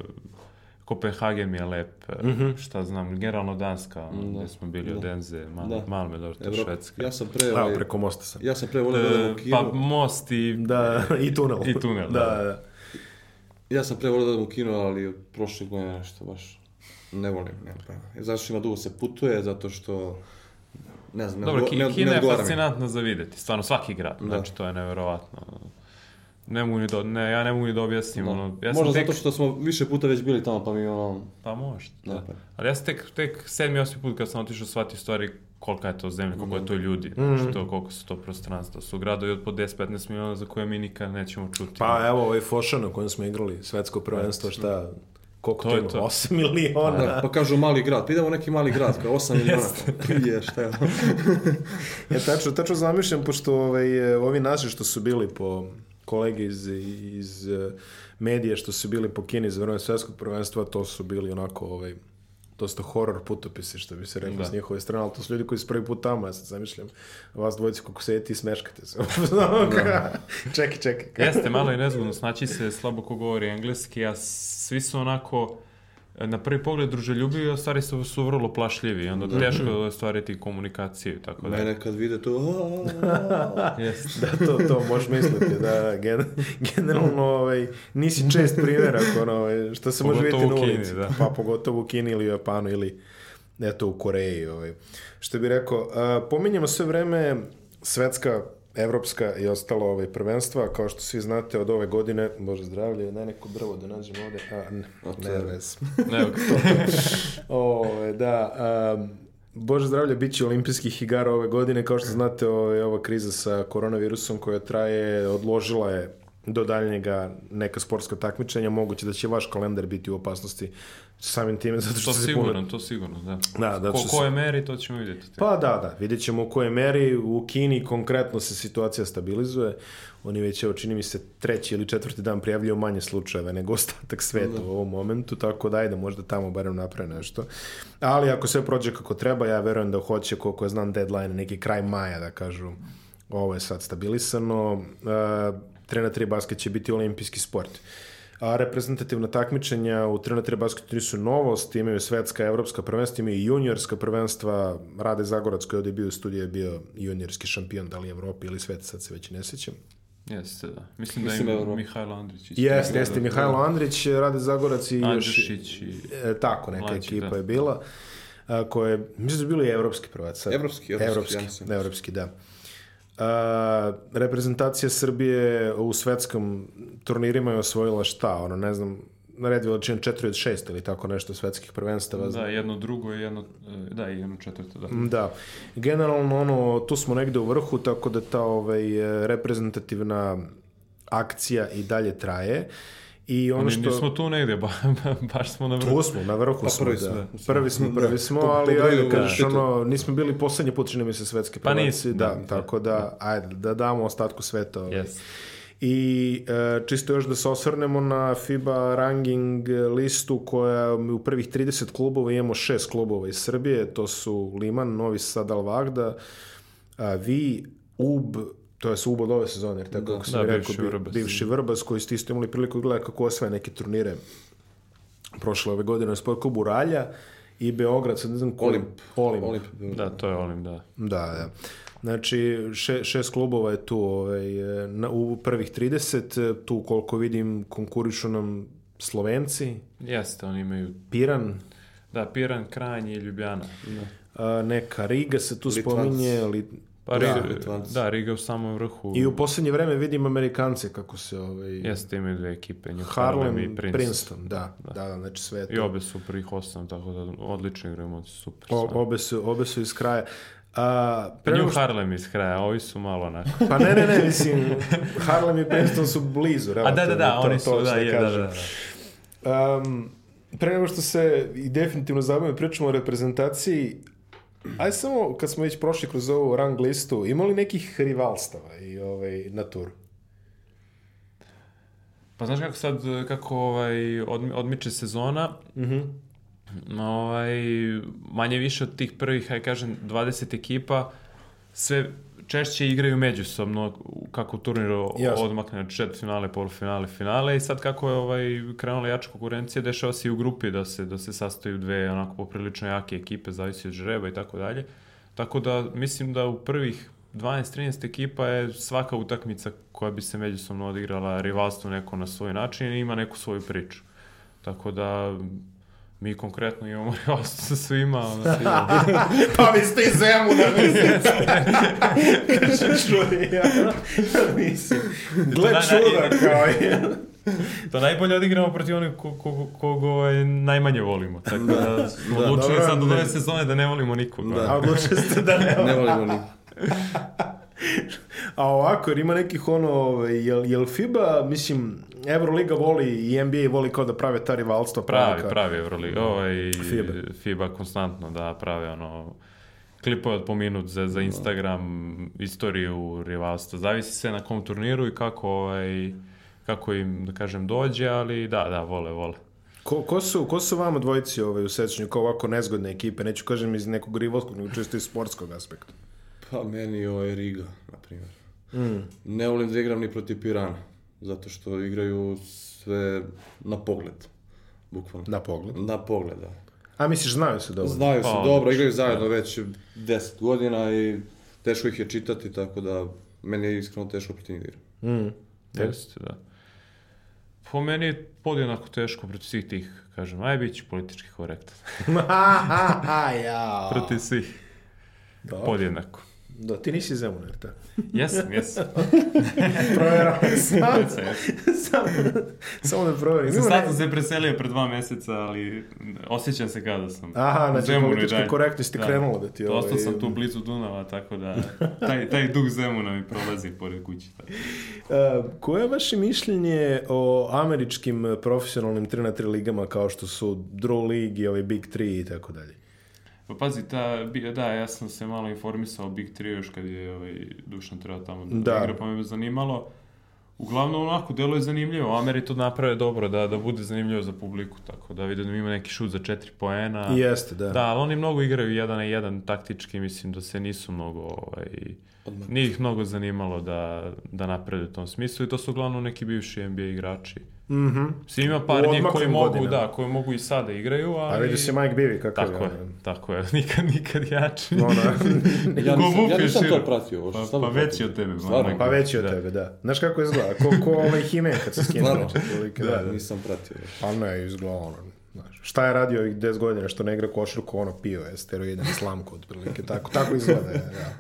Speaker 2: Kopenhagen mi je lep, e, šta znam, generalno Danska, ono, gdje smo bili od Enze, malo,
Speaker 3: Da.
Speaker 2: malo me dobro, to
Speaker 3: Evropa.
Speaker 2: Švedska.
Speaker 3: Ja sam pre,
Speaker 1: Evo,
Speaker 3: ovaj,
Speaker 1: preko mosta sam.
Speaker 3: ja sam pre volio da
Speaker 2: E,
Speaker 3: u kino.
Speaker 2: pa most i...
Speaker 1: Da, i tunel.
Speaker 2: I tunel,
Speaker 1: da.
Speaker 2: da.
Speaker 1: da.
Speaker 3: Ja sam pre volio da odem u kino, ali od prošle godine nešto baš ne volim. Nemam pojma. Zato što ima dugo se putuje, zato što ne znam, ne,
Speaker 2: Dobro,
Speaker 3: ne,
Speaker 2: Kina
Speaker 3: ne
Speaker 2: je
Speaker 3: odgovara mi.
Speaker 2: fascinantna za vidjeti, stvarno svaki grad,
Speaker 3: Da.
Speaker 2: znači to je nevjerovatno. Ne mogu ni da, ne, ja ne mogu ni da objasnim,
Speaker 3: Da.
Speaker 2: ono, ja sam
Speaker 3: Možda
Speaker 2: tek,
Speaker 3: zato što smo više puta već bili tamo, pa mi ono...
Speaker 2: pa možda,
Speaker 3: Da,
Speaker 2: da.
Speaker 3: pa.
Speaker 2: Ali ja sam tek, tek sedmi, osmi put kad sam otišao shvatio stvari kolika je to zemlja, koliko je to ljudi,
Speaker 1: Mm.
Speaker 2: znači to, koliko su to prostranstva. Su gradovi od po 10-15 miliona za koje mi nikad nećemo čuti.
Speaker 1: Pa evo ovaj Fošan u kojem smo igrali svetsko prvenstvo, šta, koliko
Speaker 2: To
Speaker 1: to
Speaker 2: je
Speaker 1: ima?
Speaker 2: to.
Speaker 1: 8 miliona.
Speaker 3: Da, pa kažu mali grad, pa idemo neki mali grad, kao 8 miliona. Je, šta je?
Speaker 1: Ja tačno, tačno zamišljam, pošto ovaj, e, ovi naši što su bili po kolege iz, iz e, medije što su bili po Kini za vreme svetskog prvenstva, to su bili onako ovaj, dosta horror putopisi, što bi se reklo
Speaker 2: Da.
Speaker 1: s njihove strane, ali to su ljudi koji su prvi put tamo, ja sad zamišljam vas dvojici kako sedite i smeškate se. čekaj, čekaj.
Speaker 2: Jeste, malo je nezgodno, znači se slabo ko govori engleski, a svi su onako na prvi pogled druželjubivi, a stvari su, su vrlo plašljivi i onda teško je ostvariti komunikaciju, tako da.
Speaker 3: Mene kad vide to...
Speaker 2: Jeste.
Speaker 1: Da, to, to možeš misliti, da, gen, generalno, ovaj, nisi čest primjerak, ono, ovaj, što se može
Speaker 2: Pogotovo
Speaker 1: vidjeti na
Speaker 2: u Kini,
Speaker 1: ulici.
Speaker 2: da.
Speaker 1: Pa pogotovo u Kini ili u Japanu ili, eto, u Koreji, ovaj. Što bi rekao, a, pominjemo sve vreme svetska, evropska i ostalo ovaj, prvenstva, kao što svi znate od ove godine, bože zdravlje, daj neko drvo da nađem ovde, a, ne,
Speaker 3: to
Speaker 1: ne, vez. Ove, da, a, Bože zdravlje, bit će olimpijskih igara ove godine. Kao što znate, ove, ova kriza sa koronavirusom koja traje, odložila je do daljnjega neka sportska takmičenja. Moguće da će vaš kalendar biti u opasnosti samim time, zato što
Speaker 2: to sigurno,
Speaker 1: puno...
Speaker 2: to sigurno, da.
Speaker 1: Da, zato
Speaker 2: Ko,
Speaker 1: se-
Speaker 2: koje meri, to ćemo vidjeti.
Speaker 1: Pa da, da, vidjet ćemo u kojoj meri. U Kini konkretno se situacija stabilizuje. Oni već, evo, čini mi se, treći ili četvrti dan prijavljuju manje slučajeve nego ostatak sveta u ovom momentu, tako da ajde, možda tamo barem naprave nešto. Ali ako sve prođe kako treba, ja verujem da hoće, koliko ja znam, deadline, neki kraj maja, da kažu, ovo je sad stabilisano. Uh, 3 na 3 basket će biti olimpijski sport. A reprezentativna takmičenja u 3 na 3 basketu nisu novost, imaju svetska, evropska prvenstva, imaju i juniorska prvenstva. Rade Zagorac koji je ovdje bio u studiju je bio juniorski šampion, da li Evropi ili sveta, sad se već ne sjećam.
Speaker 2: Jeste, da. Mislim da
Speaker 3: Mislim
Speaker 2: je
Speaker 3: Euro.
Speaker 2: Mihajlo Andrić.
Speaker 1: Jeste, jeste, Mihajlo Andrić, Rade Zagorac i još...
Speaker 2: Andrišić i...
Speaker 1: E, tako, neka
Speaker 2: Mlađi,
Speaker 1: ekipa
Speaker 2: da.
Speaker 1: je bila. A, koje, mislim da su bili i evropski prvac. sad.
Speaker 3: Evropski, evropski, ja
Speaker 1: evropski,
Speaker 3: mislim.
Speaker 1: evropski, da. A, reprezentacija Srbije u svetskom turnirima je osvojila šta, ono, ne znam, na red veličina 4 od 6 ili tako nešto svetskih prvenstava.
Speaker 2: Da, jedno drugo i jedno, da, i jedno četvrto, da.
Speaker 1: Da. Generalno, ono, tu smo negde u vrhu, tako da ta ovaj, reprezentativna akcija i dalje traje. I ono što...
Speaker 2: nismo tu negdje, ba, ba- baš smo na vrhu.
Speaker 1: Tu smo, na vrhu
Speaker 3: Pa
Speaker 1: smo,
Speaker 3: prvi
Speaker 1: da.
Speaker 3: smo, da.
Speaker 1: Prvi smo,
Speaker 3: Da.
Speaker 1: prvi smo,
Speaker 3: Po- po
Speaker 1: ali
Speaker 3: broju
Speaker 1: ajde kažeš,
Speaker 3: titul.
Speaker 1: ono, nismo bili poslednji put, čini mi se, svetski
Speaker 2: Pa
Speaker 1: prvaci.
Speaker 2: nismo,
Speaker 1: da,
Speaker 2: da, da.
Speaker 1: tako da, ajde, da damo ostatku sveta. Ovaj.
Speaker 2: Yes.
Speaker 1: I e, čisto još da se osvrnemo na FIBA ranking listu koja u prvih 30 klubova imamo šest klubova iz Srbije, to su Liman, Novi Sad, Alvagda, a, Vi, UB, to je UB od ove sezone, jer tako
Speaker 3: Da.
Speaker 1: kako sam
Speaker 2: Da,
Speaker 1: rekao,
Speaker 2: bivši
Speaker 1: bi-
Speaker 2: Vrbas.
Speaker 1: bivši Vrbas, koji ste isto imali priliku gledati kako osvaja neke turnire prošle ove godine na sport klubu Ralja i Beograd, sad ne znam ko...
Speaker 3: Olimp.
Speaker 1: Olimp.
Speaker 3: Olimp.
Speaker 2: Da, to je Olim, da.
Speaker 1: Da, da. Znači, še, šest klubova je tu ovaj, na, u prvih 30, e, tu koliko vidim konkurišu nam Slovenci,
Speaker 2: Jeste, oni imaju,
Speaker 1: Piran,
Speaker 2: da, Piran, Kranj i Ljubljana.
Speaker 1: a, neka Riga se tu
Speaker 3: Litvanci.
Speaker 1: spominje, li,
Speaker 2: Pa
Speaker 1: da,
Speaker 2: Riga, da, Riga u samom vrhu.
Speaker 1: i u posljednje vreme vidim Amerikance kako se ovaj,
Speaker 2: Jeste, imaju dve ekipe, New
Speaker 1: Harlem,
Speaker 2: i
Speaker 1: Princeton.
Speaker 2: Princeton.
Speaker 1: da, da, da, znači sve je
Speaker 2: I
Speaker 1: to.
Speaker 2: obe su prvih osam, tako da odlično igraju, super.
Speaker 1: O, obe, su, obe su iz kraja. A, pre
Speaker 2: New
Speaker 1: nego što-
Speaker 2: Harlem iz kraja, ovi su malo onako.
Speaker 1: pa ne, ne, ne, mislim, Harlem i Princeton su blizu,
Speaker 2: A da, da, da,
Speaker 1: to-
Speaker 2: oni
Speaker 1: to
Speaker 2: su,
Speaker 1: hoću
Speaker 2: da, je, da, da, da.
Speaker 1: Um, pre nego što se i definitivno zabavimo pričamo o reprezentaciji, aj samo kad smo već prošli kroz ovu rang listu, imali nekih rivalstava i ovaj, na turu?
Speaker 2: Pa znaš kako sad, kako ovaj, odmi- odmiče sezona,
Speaker 1: Mhm.
Speaker 2: ovaj, manje više od tih prvih, aj kažem, 20 ekipa, sve češće igraju međusobno kako turniru
Speaker 1: Jasno.
Speaker 2: odmakne od četvrtfinale, polufinale, finale i sad kako je ovaj krenula jača konkurencija, dešava se i u grupi da se da se sastaju dve onako poprilično jake ekipe, zavisi od žreba i tako dalje. Tako da mislim da u prvih 12-13 ekipa je svaka utakmica koja bi se međusobno odigrala rivalstvo neko na svoj način i ima neku svoju priču. Tako da mi konkretno imamo rivalstvo sa svima. ono,
Speaker 1: pa vi ste iz Zemuna, mislim. Čuj, ja. Mislim. Gle
Speaker 2: na-
Speaker 1: čuda, kao je.
Speaker 2: To najbolje odigramo protiv onih ko, ko, kog ovaj, najmanje volimo. Tako da, smo
Speaker 3: da,
Speaker 2: odlučili
Speaker 1: dobro,
Speaker 2: sad od ove sezone da ne volimo nikog.
Speaker 3: Da.
Speaker 1: Odlučili ste da ne.
Speaker 3: Ne volimo ni.
Speaker 1: A ovako, jer ima nekih ono, ovaj, jel, jel FIBA, mislim, Euroliga voli i NBA voli kao da prave ta rivalstva.
Speaker 2: Pravi,
Speaker 1: kao-
Speaker 2: pravi Euroliga. Ovaj,
Speaker 1: FIBA.
Speaker 2: FIBA konstantno da prave ono klipove od po minut za, za Instagram, istoriju rivalstva. Zavisi sve na kom turniru i kako, ovaj, kako im, da kažem, dođe, ali da, da, vole, vole.
Speaker 1: Ko, ko, su, ko su vama dvojici ovaj, u sećanju kao ovako nezgodne ekipe? Neću kažem iz nekog rivalskog, nego čisto iz sportskog aspekta.
Speaker 3: Pa meni ovo je Riga, na primjer.
Speaker 1: Mm.
Speaker 3: Ne volim da igram ni protiv Pirana, zato što igraju sve na pogled. Bukvalno.
Speaker 1: Na pogled.
Speaker 3: Na pogled, da.
Speaker 1: A misliš, znaju se dobro?
Speaker 3: Znaju se
Speaker 2: Pa,
Speaker 3: dobro, igraju zajedno već 10 godina i teško ih je čitati, tako da meni je iskreno teško protiv njih da.
Speaker 1: Mm.
Speaker 2: Jeste, da. Po meni je podjednako teško protiv svih tih, kažem, aj bit ću politički korektan.
Speaker 1: ja.
Speaker 2: protiv svih,
Speaker 1: Dobro.
Speaker 2: podjednako.
Speaker 1: Da, ti nisi Zemun, jer te?
Speaker 2: Jesam, jesam.
Speaker 1: Sam.
Speaker 2: Jesam.
Speaker 1: samo, samo da provjerim.
Speaker 2: Sam sad se preselio pre dva meseca, ali osjećam se kada sam.
Speaker 1: Aha, znači
Speaker 2: Zemunu
Speaker 1: politička korektnost ti krenula da ti,
Speaker 2: Dosta
Speaker 1: ovaj,
Speaker 2: sam tu blizu Dunava, tako da taj, taj duh Zemuna mi prolazi pored kuće. Tako.
Speaker 1: Uh, koje je vaše mišljenje o američkim profesionalnim 3 na 3 ligama kao što su Draw League i ovaj Big 3 i tako dalje?
Speaker 2: Pa pazi, ta, da, ja sam se malo informisao o Big 3 još kad je ovaj, Dušan trebao tamo da,
Speaker 1: Da.
Speaker 2: igra, pa me zanimalo. Uglavnom onako, delo je zanimljivo. Ameri to naprave dobro, da, da bude zanimljivo za publiku, tako da vidim da ima neki šut za 4 poena.
Speaker 1: I jeste, da.
Speaker 2: Da, ali oni mnogo igraju jedan na jedan taktički, mislim da se nisu mnogo, ovaj, nije ih mnogo zanimalo da, da naprede u tom smislu i to su uglavnom neki bivši NBA igrači.
Speaker 1: Mhm.
Speaker 2: Svi ima par njih koji mogu,
Speaker 1: godinama.
Speaker 2: da, koji mogu i sada igraju, ali...
Speaker 1: A vidi se Mike Bivy kako
Speaker 2: Tako je,
Speaker 1: je.
Speaker 2: tako je, nikad, nikad jači.
Speaker 1: Ono,
Speaker 3: Ja
Speaker 2: Ko
Speaker 3: nisam, ja
Speaker 2: je
Speaker 3: nisam to pratio. ovo
Speaker 2: Pa, pa
Speaker 3: pratio.
Speaker 2: veći od tebe.
Speaker 3: Stvarno?
Speaker 2: Mike.
Speaker 1: pa veći od
Speaker 2: Da.
Speaker 1: tebe, da. Znaš kako izgleda? Ko, ko ovaj Himen kad se znači, otprilike,
Speaker 3: Da,
Speaker 1: da, da.
Speaker 3: nisam pratio.
Speaker 1: Pa ne, izgleda ono. Znaš, šta je radio ovih 10 godina što ne igra košarku, ono pio je steroide na slamku, otprilike, tako, tako izgleda, je, da.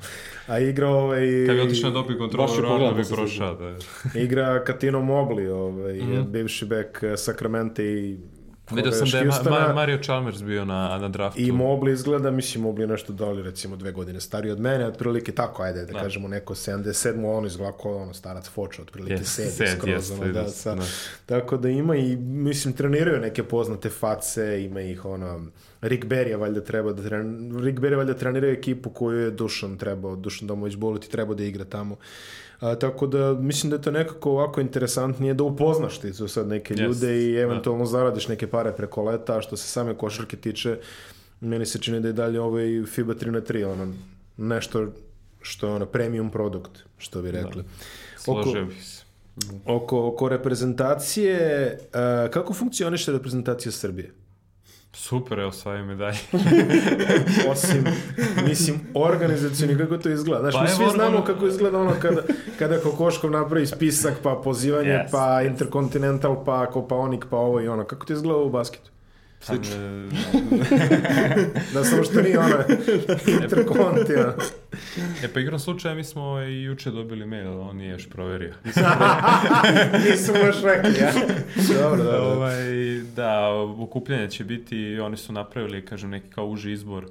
Speaker 1: A igra ovaj...
Speaker 2: Kad bi otišao da dobije
Speaker 3: Baš
Speaker 2: kontrolu,
Speaker 3: pogledam
Speaker 2: bi
Speaker 3: posle
Speaker 2: prošao. Da.
Speaker 1: Igra Katino Mobley, ovaj,
Speaker 2: Mhm.
Speaker 1: bivši bek eh, Sacramento i
Speaker 2: Vidio sam da je Ma- Mario Chalmers bio na, na draftu.
Speaker 1: I Mobley izgleda, mislim, Mobley je nešto doli, recimo, dve godine stariji od mene, otprilike tako, ajde, da,
Speaker 2: Da.
Speaker 1: kažemo neko 77, on izgleda kao ono starac Foča, otprilike
Speaker 2: Yes,
Speaker 1: sedi
Speaker 2: sed,
Speaker 1: skroz,
Speaker 2: jeste,
Speaker 1: ono, da,
Speaker 2: da,
Speaker 1: sa,
Speaker 2: da.
Speaker 1: tako da ima i, mislim, treniraju neke poznate face, ima ih, ono, Rick Barry je valjda treba da trenira, Rick Barry valjda trenira ekipu koju je Dušan trebao, Dušan Domović Boleti trebao da igra tamo. A, tako da mislim da je to nekako ovako interesantnije da upoznaš ti tu sad neke
Speaker 2: Yes,
Speaker 1: ljude i
Speaker 2: da.
Speaker 1: eventualno zaradiš neke pare preko leta, a što se same košarke tiče, meni se čini da je dalje ovaj FIBA 3 na 3 ono, nešto što je ono premium produkt, što bi rekli. Oko,
Speaker 2: Složio bih se.
Speaker 1: oko, oko reprezentacije, a, kako funkcioniše reprezentacija Srbije?
Speaker 2: Super, evo svaje medalje.
Speaker 1: Osim, mislim, organizacijoni, kako to izgleda. Znaš,
Speaker 2: Pa
Speaker 1: mi svi znamo kako izgleda ono kada, kada Kokoškov napravi spisak, pa pozivanje,
Speaker 2: Yes,
Speaker 1: pa. Intercontinental, pa Kopaonik, pa ovo i ono. Kako to izgleda u basketu?
Speaker 2: Slično.
Speaker 1: Da, samo što nije ono Interconti, ono.
Speaker 2: E pa igrom slučaja mi smo ovaj, juče dobili mail, on nije još proverio.
Speaker 1: Nisu baš rekli, ja. Dobro, dobro.
Speaker 2: Ovaj, da, okupljanje će biti, oni su napravili, kažem, neki kao uži izbor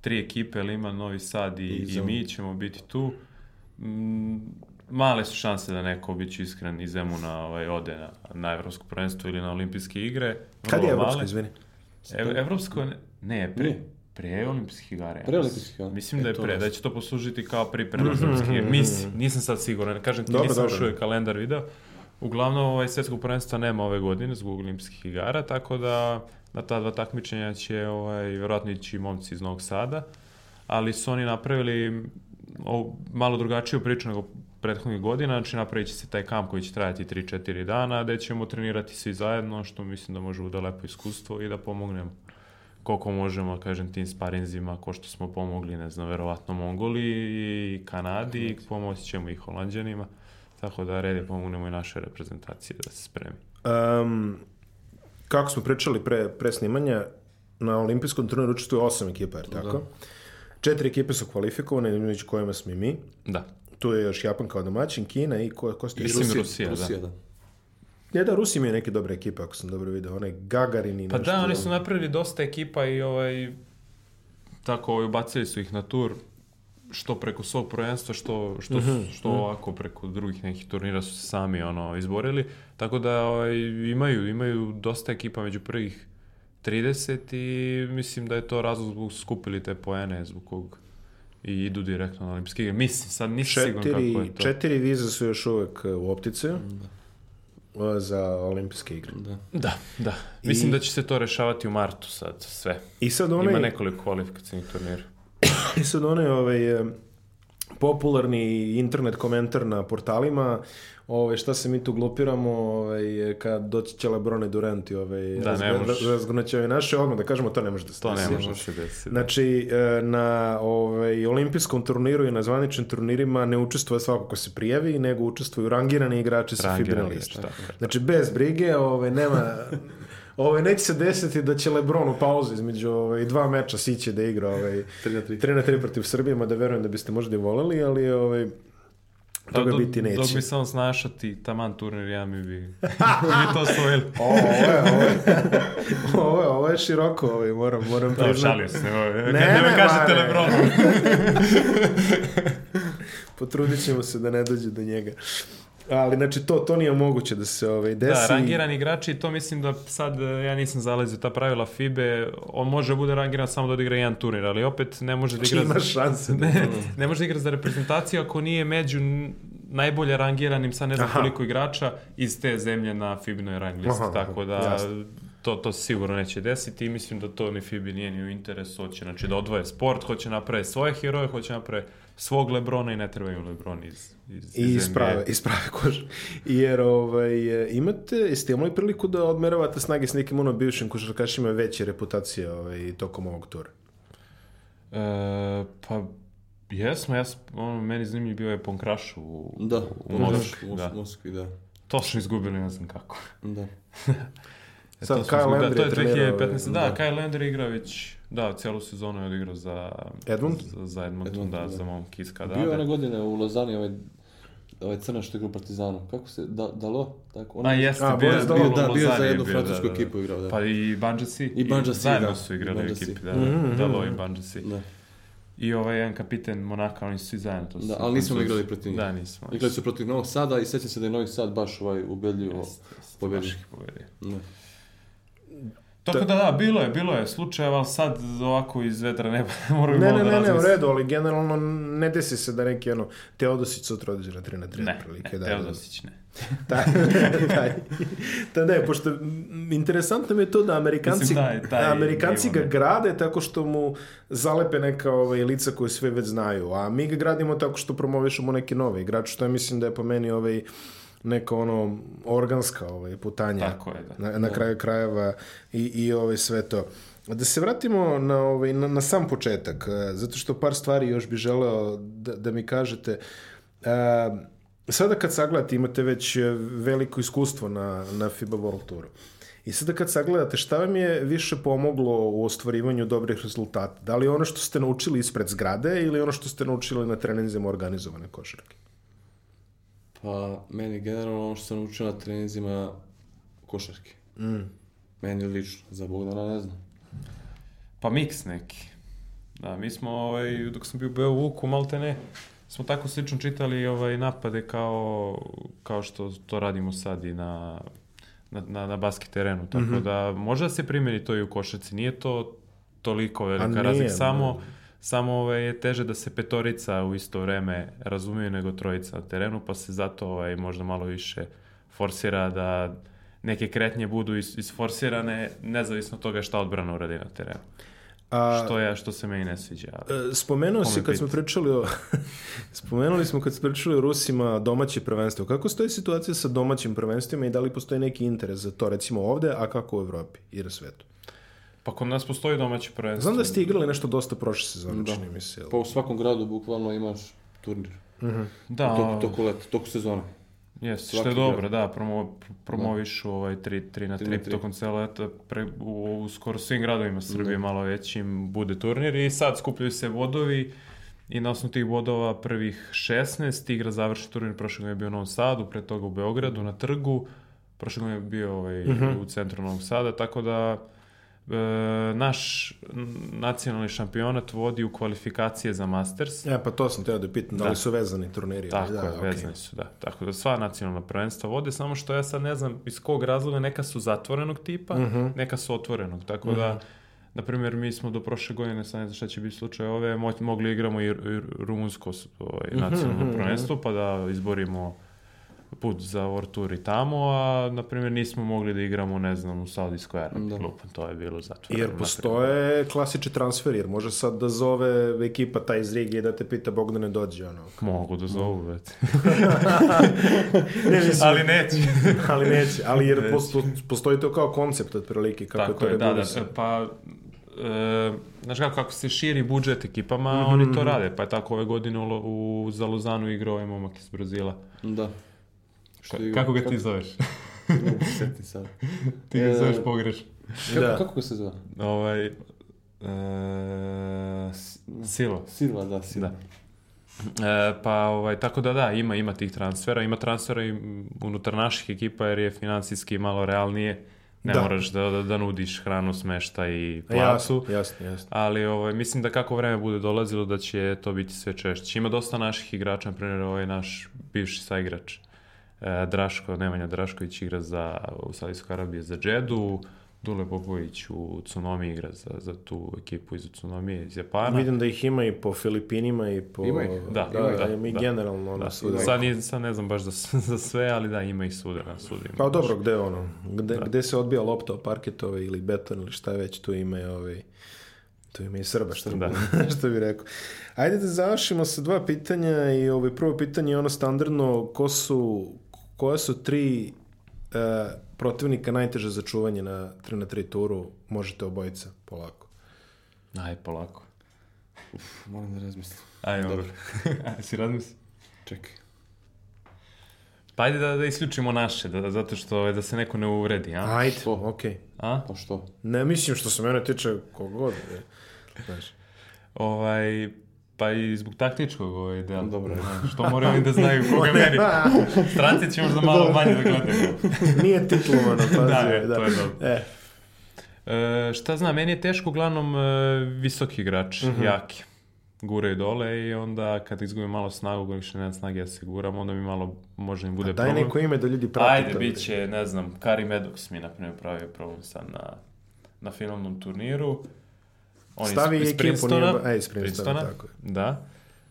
Speaker 2: tri ekipe, ali ima Novi Sad i,
Speaker 3: I
Speaker 2: i mi ćemo biti tu. Mm, male su šanse da neko, bit ću iskren, iz Zemuna ovaj, ode na, na Evropsko prvenstvo ili na olimpijske igre.
Speaker 1: Kad je
Speaker 2: Vrlo
Speaker 1: Evropsko,
Speaker 2: male.
Speaker 1: izvini?
Speaker 2: Ev, evropsko, ne, ne pre,
Speaker 3: Nije.
Speaker 2: pre olimpijskih igara.
Speaker 3: Pre olimpijskih igara.
Speaker 2: Mislim
Speaker 3: E,
Speaker 2: da je
Speaker 3: to
Speaker 2: pre, da će to poslužiti kao priprema za olimpijske igre. Mislim, nisam sad siguran, kažem ti,
Speaker 1: Dobro,
Speaker 2: nisam
Speaker 1: dobro.
Speaker 2: još uvijek kalendar video. Uglavnom, ovaj svjetskog prvenstva nema ove godine zbog olimpijskih igara, tako da na ta dva takmičenja će ovaj, vjerojatno ići momci iz Novog Sada, ali su oni napravili o, malo drugačiju priču nego prethodnih godina, znači napravit će se taj kamp koji će trajati 3-4 dana, gde ćemo trenirati svi zajedno, što mislim da može bude lepo iskustvo i da pomognemo koliko možemo, kažem, tim sparinzima, ko što smo pomogli, ne znam, verovatno Mongoliji i Kanadi, pomoći ćemo i Holandjanima, tako da red je pomognemo i naše reprezentacije da se spremi.
Speaker 1: Um, kako smo pričali pre, pre snimanja, na olimpijskom turniru učestvuje osam ekipa, jer tako? Da. Četiri ekipe su kvalifikovane, među kojima smo i mi.
Speaker 2: Da.
Speaker 1: Tu je još Japan kao domaćin, Kina i ko, ko ste
Speaker 2: Mislim Rusija,
Speaker 3: Rusija,
Speaker 2: da.
Speaker 3: da.
Speaker 1: Ne, da, Rusi imaju neke dobre ekipe, ako sam dobro vidio. Onaj Gagarin i
Speaker 2: Pa
Speaker 1: nešto.
Speaker 2: da, oni su napravili dosta ekipa i ovaj, tako ovaj, ubacili su ih na tur što preko svog prvenstva, što, što,
Speaker 1: Mhm,
Speaker 2: što ovako preko drugih nekih turnira su se sami ono, izborili. Tako da ovaj, imaju, imaju dosta ekipa među prvih 30 i mislim da je to razlog zbog skupili te poene zbog kog i idu direktno na olimpijske igre. Mislim, sad nisam siguran kako je to.
Speaker 1: četiri vize su još uvek u optici za olimpijske igre.
Speaker 3: Da.
Speaker 2: Da, da. Mislim
Speaker 1: I-
Speaker 2: da će se to rešavati u martu sad, sve.
Speaker 1: I sad
Speaker 2: Ima
Speaker 1: onaj,
Speaker 2: nekoliko kvalifikacijnih turnira.
Speaker 1: i sad onaj ovaj, e, popularni internet komentar na portalima, ovaj, šta se mi tu glupiramo, ovaj, kad doći će Lebron i Durant i ovaj,
Speaker 2: Da,
Speaker 1: razgrnaće ove naše, odmah da kažemo, to ne može da se
Speaker 2: To ne
Speaker 1: desi.
Speaker 2: može da se desiti. da.
Speaker 1: Znači, e, na ovaj, olimpijskom turniru i na zvaničnim turnirima ne učestvuje svako ko se prijavi, nego učestvuju rangirani igrači sa FIBA. Znači, bez brige, ovaj, nema... Ovaj, neće se desiti da će Lebron u pauzu između ovaj, dva meča siće da igra ovaj,
Speaker 3: 3 na 3.
Speaker 1: 3 na 3 protiv Srbije, mada verujem da biste možda i voleli, ali ovaj, toga
Speaker 2: dok,
Speaker 1: biti neće.
Speaker 2: Dok bi samo snašati taman turnir, ja mi bi, mi to osvojili.
Speaker 1: O, ovo je, ovo je, ovo je, ovo je široko, ovaj, moram, moram
Speaker 2: Da,
Speaker 1: priznati.
Speaker 2: šalio se. Ne,
Speaker 1: Ne,
Speaker 2: ne, ne,
Speaker 1: ne,
Speaker 2: kažete
Speaker 1: Mare.
Speaker 2: Lebronu.
Speaker 1: Potrudit ćemo se da ne dođe do njega. Ali, znači, to, to nije moguće da se ovaj, desi.
Speaker 2: Da, rangirani igrači, to mislim da sad, e, ja nisam zalazio ta pravila FIBE, on može da bude rangiran samo da odigra jedan turnir, ali opet ne može da
Speaker 1: Znači,
Speaker 2: igra...
Speaker 1: ima šanse. Da...
Speaker 2: Ne, ne može da igra za reprezentaciju ako nije među najbolje rangiranim, sa ne znam
Speaker 1: Aha.
Speaker 2: koliko igrača iz te zemlje na FIBinoj rang listi, tako da
Speaker 1: jasno.
Speaker 2: To, to se sigurno neće desiti i mislim da to ni FIBI nije ni u interesu, hoće znači da odvoje sport, hoće naprave svoje heroje, hoće naprave svog Lebrona i ne trebaju Lebron iz, iz,
Speaker 1: I
Speaker 2: iz
Speaker 1: isprave,
Speaker 2: NBA.
Speaker 1: isprave kože. Jer ovaj, imate, jeste imali priliku da odmeravate snage s nekim ono bivšim košarkašima veće reputacije ovaj, tokom ovog tura?
Speaker 2: E, pa jesmo, ja sam, ono, meni zanimljiv bio je Ponkraš u,
Speaker 3: Da,
Speaker 2: u
Speaker 3: u
Speaker 2: Moskvi, da.
Speaker 3: da. Moskvi, da.
Speaker 2: To smo izgubili, ne znam kako.
Speaker 3: Da.
Speaker 2: E,
Speaker 1: Sad Kyle. Landry
Speaker 2: da,
Speaker 1: je
Speaker 2: to je
Speaker 1: trenirao,
Speaker 2: 2015. Da,
Speaker 3: da.
Speaker 2: Kyle Landry igra već, da, cijelu sezonu je odigrao za
Speaker 1: Edmund?
Speaker 2: Za, za Edmonton,
Speaker 3: Edmonton,
Speaker 2: da,
Speaker 3: da.
Speaker 2: za momkiska, da.
Speaker 3: Bio je
Speaker 2: da.
Speaker 3: one godine u Lozani ovaj, ovaj crnaš što igra u Partizanu. Kako se, da, Dalo? Tako, on
Speaker 2: A jeste,
Speaker 1: A,
Speaker 2: bio,
Speaker 1: Boris
Speaker 2: je
Speaker 1: Dalo,
Speaker 2: bio,
Speaker 3: da, bio je za jednu
Speaker 2: bio,
Speaker 3: francusku
Speaker 2: da, da.
Speaker 3: ekipu igrao, da.
Speaker 2: Pa i Banjasi.
Speaker 3: I Banjasi,
Speaker 2: Zajedno
Speaker 3: da.
Speaker 2: su igrali u ekipi, da,
Speaker 1: Mhm, mhm.
Speaker 2: Dalo i Banjasi.
Speaker 3: Da.
Speaker 2: I ovaj jedan kapiten Monaka, oni su svi zajedno. To su
Speaker 3: Da, ali nismo igrali protiv njih.
Speaker 2: Da, nismo.
Speaker 3: Igrali su protiv Novog Sada i sjećam se da je Novi Sad baš ovaj ubedljivo
Speaker 2: Jeste, jeste,
Speaker 3: pobedio.
Speaker 2: baš ih pobedio.
Speaker 3: Da.
Speaker 2: Tako da da, bilo je, bilo je slučajeva, ali sad ovako iz vetra neba
Speaker 1: Ne,
Speaker 2: malo
Speaker 1: ne,
Speaker 2: da
Speaker 1: ne, ne, u
Speaker 2: razmislim.
Speaker 1: redu, ali generalno ne desi se da neki ono, Teodosić sutra određe na 3 na 3
Speaker 2: Ne,
Speaker 1: prilike.
Speaker 2: ne,
Speaker 1: da,
Speaker 2: Teodosić ne.
Speaker 1: taj, taj, taj, ne, pošto interesantno mi je to da Amerikanci,
Speaker 2: Mislim, taj- taj
Speaker 1: Amerikanci ga
Speaker 2: ne.
Speaker 1: grade tako što mu zalepe neka ovaj, lica koje sve već znaju, a mi ga gradimo tako što promovišemo neke nove igrače, što ja mislim da je po meni ovaj, neka ono organska ovaj, putanja
Speaker 2: Tako je, da.
Speaker 1: na, na kraju krajeva i, i ovaj, sve to. Da se vratimo na, ovaj, na, na sam početak, eh, zato što par stvari još bi želeo da, da mi kažete. E, sada kad sagledate, imate već veliko iskustvo na, na FIBA World Touru. I sada kad sagledate, šta vam je više pomoglo u ostvarivanju dobrih rezultata? Da li ono što ste naučili ispred zgrade ili ono što ste naučili na treninzima organizovane košarke?
Speaker 3: Pa, meni generalno ono što sam naučio na treninzima košarke.
Speaker 1: Mm.
Speaker 3: Meni lično, za Bogdana ne znam.
Speaker 2: Pa miks neki. Da, mi smo, ovaj, dok sam bio u Beovuku, malte ne, smo tako slično čitali ovaj, napade kao, kao što to radimo sad i na, na, na, na basket terenu. Tako
Speaker 1: Mhm.
Speaker 2: da može da se primjeni to i u košarci. Nije to toliko
Speaker 1: A
Speaker 2: velika razlika. Samo, samo ovaj, je teže da se petorica u isto vreme razumiju nego trojica na terenu, pa se zato ovaj, možda malo više forsira da neke kretnje budu is, isforsirane nezavisno od toga šta odbrana uradi na terenu.
Speaker 1: A,
Speaker 2: Što je, što se meni ne sviđa.
Speaker 1: e, spomenuo si kad smo
Speaker 2: pita?
Speaker 1: pričali o... spomenuli smo kad smo pričali o Rusima domaće prvenstvo. Kako stoji situacija sa domaćim prvenstvima i da li postoji neki interes za to recimo ovde, a kako u Evropi i na svetu?
Speaker 2: Pa kod nas postoji domaće prvenstvo.
Speaker 1: Znam da ste igrali nešto dosta prošle sezone,
Speaker 3: Da.
Speaker 1: čini mi se.
Speaker 3: Pa u svakom gradu bukvalno imaš turnir.
Speaker 2: Da,
Speaker 3: Toku, toku leta, toku sezone.
Speaker 2: Jeste, što je
Speaker 3: grad.
Speaker 2: dobro, da, promo, promovišu ovaj 3, 3 na 3,
Speaker 3: Tri na tri.
Speaker 2: tokom celo leta, pre, u, u skoro svim gradovima Srbije malo većim bude turnir i sad skupljaju se bodovi i na osnovu tih bodova prvih 16 igra završni turnir, prošle godine je bio u Novom Sadu, pre toga u Beogradu na trgu, prošle godine je bio ovaj, u centru Novog Sada, tako da naš nacionalni šampionat vodi u kvalifikacije za Masters.
Speaker 1: E, pa to sam teo da pitam, da,
Speaker 2: Da.
Speaker 1: li su vezani turniri?
Speaker 2: Tako
Speaker 1: da,
Speaker 2: je,
Speaker 1: okej.
Speaker 2: vezani su, da. Tako da sva nacionalna prvenstva vode, samo što ja sad ne znam iz kog razloga, neka su zatvorenog tipa,
Speaker 1: Mhm.
Speaker 2: neka su otvorenog, tako da, na primjer, mi smo do prošle godine, sad ne znam šta će biti slučaj ove, mo mogli igramo i, i rumunsko ovaj,
Speaker 1: Mhm,
Speaker 2: nacionalno prvenstvo, pa da izborimo put za Tour i tamo, a na primjer nismo mogli da igramo, ne znam, u Saudijskoj Arabiji,
Speaker 3: Da.
Speaker 2: lupam, to je bilo zatvoreno.
Speaker 1: Jer postoje klasični transfer, jer može sad da zove ekipa taj iz Rige i da te pita Bogdane dođe, ono.
Speaker 2: Mogu da zovu, već.
Speaker 1: Ne, mislim,
Speaker 2: Ali neće.
Speaker 1: ali neće, ali jer posto, postoji to kao koncept otprilike, kako
Speaker 2: Tako
Speaker 1: je
Speaker 2: je,
Speaker 1: to
Speaker 2: da, da, pa e, znaš kako, kako se širi budžet ekipama, oni to rade, pa je tako ove godine u, u, za Lozanu igrao ovaj momak iz Brazila.
Speaker 3: Da. Što igra-
Speaker 2: kako ga ti zoveš?
Speaker 3: Ne mogu se setiti sad.
Speaker 2: ti ga
Speaker 3: E,
Speaker 2: zoveš pogrešno.
Speaker 3: Kako,
Speaker 1: Da.
Speaker 3: kako ga se zove?
Speaker 2: Ovaj, e, S- Silo.
Speaker 3: Silva, da, Silva.
Speaker 2: E, pa ovaj, tako da da, ima, ima tih transfera, ima transfera i unutar naših ekipa jer je financijski malo realnije. Ne
Speaker 1: Da.
Speaker 2: moraš da, da, da nudiš hranu, smešta i
Speaker 1: A
Speaker 2: platu.
Speaker 1: Jasno, jasno, jasno.
Speaker 2: Ali ovaj, mislim da kako vreme bude dolazilo da će to biti sve češće. Ima dosta naših igrača, na primjer ovaj naš bivši saigrač e, Draško, Nemanja Drašković igra za, u Saudijskoj Arabiji za Džedu, Dule Popović u Tsunomi igra za, za tu ekipu iz Tsunomije iz Japana.
Speaker 1: Vidim da ih ima i po Filipinima i po...
Speaker 3: Ima ih?
Speaker 2: Da,
Speaker 1: da, da,
Speaker 2: da,
Speaker 1: i
Speaker 2: da.
Speaker 1: generalno ono
Speaker 2: Da.
Speaker 1: svuda.
Speaker 2: Sad, nije, sad ne znam baš za, za sve, ali da, ima ih svuda na sudima.
Speaker 1: Pa dobro, gde ono, gde, gde se odbija lopta o parketove ili beton ili šta već, tu ima i ovaj, tu ima i Srba, što,
Speaker 2: Da.
Speaker 1: što bi rekao. Ajde da završimo sa dva pitanja i ovaj, prvo pitanje je ono standardno, ko su, koja su tri e, protivnika najteže za čuvanje na 3 na 3 turu, možete obojica, polako.
Speaker 2: Aj, polako.
Speaker 3: Moram da razmislim.
Speaker 2: Aj,
Speaker 3: Dobro.
Speaker 2: dobro. Aj, si razmisli?
Speaker 3: Čekaj.
Speaker 2: Pa ajde da, da isključimo naše, da, zato što da se neko ne uvredi, a?
Speaker 1: Ajde,
Speaker 3: Što?
Speaker 1: okej.
Speaker 2: a?
Speaker 3: Pa što?
Speaker 1: Ne mislim što se mene tiče kogod. je. Znaš.
Speaker 2: Ovaj, pa i zbog taktičkog ovaj dela.
Speaker 3: Dobro.
Speaker 2: Što moraju oni da znaju koga meni. Stranci će možda malo manje da gledaju.
Speaker 1: Nije titlovano, pazi.
Speaker 2: Da,
Speaker 1: da,
Speaker 2: je, to je dobro.
Speaker 1: E,
Speaker 2: E, šta znam, meni je teško uglavnom e, visoki igrač,
Speaker 1: Mhm.
Speaker 2: jaki. Guraju dole i onda kad izgubim malo snagu, ako više nema snage ja se guram, onda mi malo može mi bude
Speaker 1: daj
Speaker 2: problem.
Speaker 1: neko ime da ljudi prate.
Speaker 2: Ajde, bit će, ne znam, Kari Medox mi, na primjer, pravio problem sad na, na finalnom turniru. On je
Speaker 1: Stavi
Speaker 2: iz, iz
Speaker 1: ekipu,
Speaker 2: Princetona.
Speaker 1: nije ba- e, iz Princetona, tako je.
Speaker 2: Da.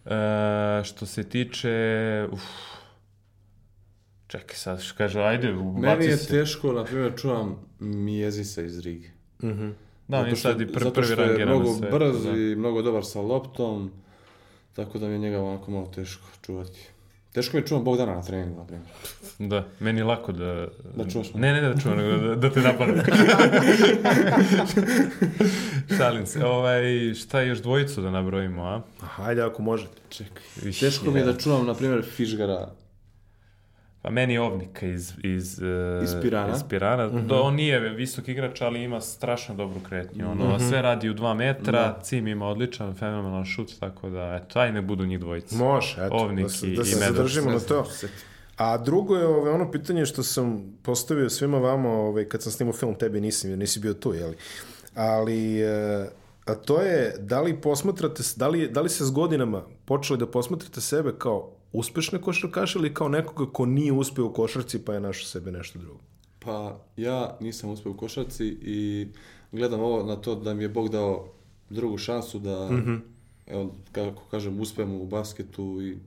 Speaker 2: E, što se tiče... Uf, čekaj sad, što kaže, ajde,
Speaker 3: Meni
Speaker 2: ubaci
Speaker 3: je
Speaker 2: se.
Speaker 3: teško, na primjer, čuvam Mijezisa iz Rige.
Speaker 1: Mhm.
Speaker 2: Da, on je
Speaker 3: Zato što-
Speaker 2: sad i pr
Speaker 3: zato
Speaker 2: prvi
Speaker 3: što je
Speaker 2: rangiran na
Speaker 3: mnogo brz
Speaker 2: da.
Speaker 3: i mnogo dobar sa loptom, tako da mi je njega onako malo teško čuvati. Teško mi je čuvam Bogdana na treningu, na primjer.
Speaker 2: Da, meni je lako da...
Speaker 3: Da čuvaš me?
Speaker 2: Ne, ne, da čuvam, nego da, da te napadam. Šalim se. Ovaj, šta još dvojicu da nabrojimo, a?
Speaker 1: Aha, Ajde ako možete.
Speaker 3: Čekaj. Teško mi je
Speaker 2: je.
Speaker 3: da čuvam, na primjer, Fišgara.
Speaker 2: Pa meni je Ovnika iz, iz, uh,
Speaker 3: Iz Pirana.
Speaker 2: Iz Pirana. Do, on nije visok igrač, ali ima strašno dobru kretnju. Ono, Sve radi u dva metra, Cim ima odličan, fenomenalan šut, tako da, eto, aj ne budu njih dvojica.
Speaker 1: Može, eto.
Speaker 2: Ovnik
Speaker 1: da se,
Speaker 2: i-
Speaker 1: da
Speaker 2: i
Speaker 1: se
Speaker 2: Medox.
Speaker 1: zadržimo na to. A drugo je ove, ono pitanje što sam postavio svima vama ovaj, kad sam snimao film, tebi nisam, jer nisi bio tu, jeli? Ali, e, a to je, da li posmatrate, da li, da li se s godinama počeli da posmatrate sebe kao uspešne košarkaše ili kao nekoga ko nije uspeo u košarci pa je našao sebe nešto drugo?
Speaker 3: Pa ja nisam uspio u košarci i gledam ovo na to da mi je Bog dao drugu šansu da, evo, kako kažem, uspemo u basketu i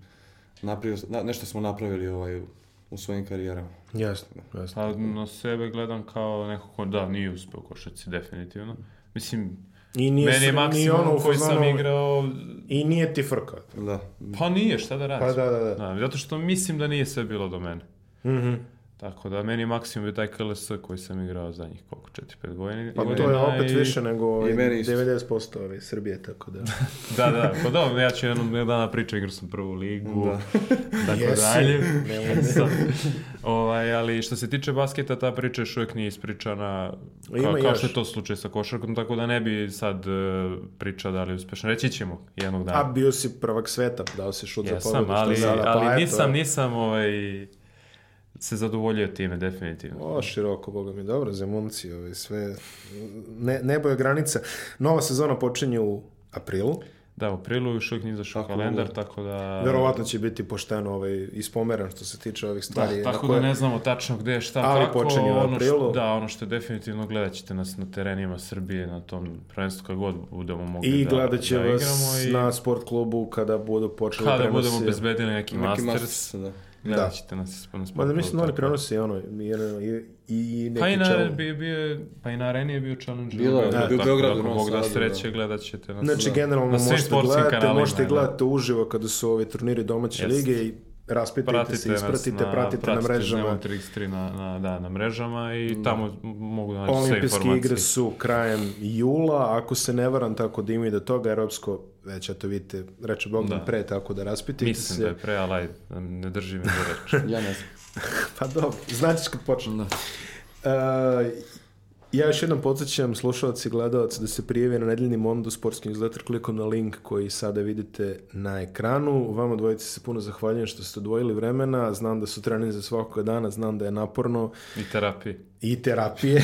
Speaker 3: napravio, na, nešto smo napravili ovaj, u svojim karijerama.
Speaker 1: Jasno, jasno.
Speaker 2: Pa na sebe gledam kao neko ko da, nije uspeo u košarci, definitivno. Mislim,
Speaker 1: I nije
Speaker 2: meni je maksimum
Speaker 1: ono u
Speaker 2: koji sam igrao,
Speaker 1: I nije ti frka.
Speaker 3: Da.
Speaker 2: pa nije, šta da radim?
Speaker 1: Pa da, da, da.
Speaker 2: Da, zato što mislim da nije sve bilo do mene.
Speaker 1: Mhm.
Speaker 2: Tako da, meni je maksimum bio taj KLS koji sam igrao zadnjih koliko, 4-5 godina.
Speaker 1: Pa to je opet
Speaker 2: i-
Speaker 1: više nego ovaj,
Speaker 3: I meni isto.
Speaker 1: 90% ove Srbije, tako da...
Speaker 2: Da, da, pa dobro, ja ću jednom dana pričati, igrao sam prvu ligu,
Speaker 3: Da.
Speaker 2: tako
Speaker 1: Jesi.
Speaker 2: dalje. Sad, ovaj, ali što se tiče basketa, ta priča još uvijek nije ispričana
Speaker 1: Ima
Speaker 2: kao, kao
Speaker 1: još.
Speaker 2: što je to slučaj sa košarkom, tako da ne bi sad uh, pričao da li je uspešno. Reći ćemo jednog dana.
Speaker 1: A bio si prvak sveta, dao si šut za
Speaker 2: Jesam,
Speaker 1: pobedu. što
Speaker 2: ali,
Speaker 1: sada, pa
Speaker 2: ali nisam, nisam ovaj, se zadovoljio time, definitivno.
Speaker 1: O, široko, boga mi, dobro, Zemunci, ovaj, sve, ne, nebo je granica. Nova sezona počinje u aprilu,
Speaker 2: Da, u aprilu još uvijek nije izašao
Speaker 3: Tako
Speaker 2: kalendar, tako da...
Speaker 1: verovatno će biti pošteno ovaj, ispomeran što se tiče ovih stvari.
Speaker 2: Da, tako
Speaker 1: koje-
Speaker 2: da ne znamo tačno gde, šta,
Speaker 1: Ali
Speaker 2: kako.
Speaker 1: počinje u
Speaker 2: ono
Speaker 1: aprilu.
Speaker 2: Što, da, ono što je definitivno gledat ćete nas na terenima Srbije, na tom prvenstvu kad god budemo mogli
Speaker 1: I
Speaker 2: da,
Speaker 1: gledat će
Speaker 2: da
Speaker 1: vas
Speaker 2: i
Speaker 1: na sport klubu kada budu počeli
Speaker 2: kada budemo obezbedili neki,
Speaker 3: Neki
Speaker 2: Masters,
Speaker 3: Masters, da.
Speaker 2: Gledat
Speaker 1: Da.
Speaker 2: ćete nas na sportu.
Speaker 1: Mada mislim da oni prenose ono, i, i, i neki
Speaker 2: Pa i na, bio, bio, je- pa i na areni je bio challenge.
Speaker 3: Bilo je,
Speaker 2: Tako
Speaker 3: bio u Beogradu,
Speaker 2: da, Ako Bog da sreće,
Speaker 3: da.
Speaker 2: gledat ćete nas.
Speaker 1: Znači,
Speaker 3: Da.
Speaker 1: generalno možete gledati, možete
Speaker 2: da.
Speaker 1: gledati uživo kada su ovi turniri domaće lige i raspitajte
Speaker 2: Pratite
Speaker 1: se, ispratite,
Speaker 2: na,
Speaker 1: pratite na mrežama.
Speaker 2: 33 na, na, da, na mrežama i tamo mogu da naći sve
Speaker 1: Olimpijske
Speaker 2: informacije.
Speaker 1: igre su krajem jula, ako se ne varam tako da ima i do toga, Europsko, već eto vidite, reče Bogdan
Speaker 2: Da.
Speaker 1: pre, tako da raspitajte
Speaker 2: Mislim
Speaker 1: se.
Speaker 2: da je pre, ali ajde, ne držim me za reč.
Speaker 3: Ja ne znam.
Speaker 1: Pa dobro, značiš kad počne.
Speaker 3: Da.
Speaker 1: Uh, ja još jednom podsjećam slušalci i gledalci da se prijave na nedeljni Mondo sportski newsletter klikom na link koji sada vidite na ekranu. Vama dvojici se puno zahvaljujem što ste odvojili vremena. Znam da su treninzi za svakoga dana, znam da je naporno
Speaker 2: I terapiji.
Speaker 1: i terapije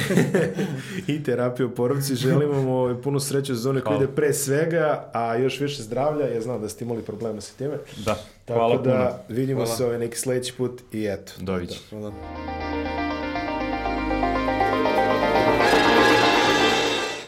Speaker 1: i terapije u porovci. Želimo vam ovaj, puno sreće za one koji ide pre svega, a još više zdravlja. Ja znam da ste imali problema sa time.
Speaker 2: Da,
Speaker 1: Tako
Speaker 2: hvala
Speaker 1: da
Speaker 2: puno.
Speaker 1: vidimo
Speaker 3: Hvala.
Speaker 1: se ovaj neki sledeći put i eto.
Speaker 2: Doviđenja.
Speaker 3: Hvala.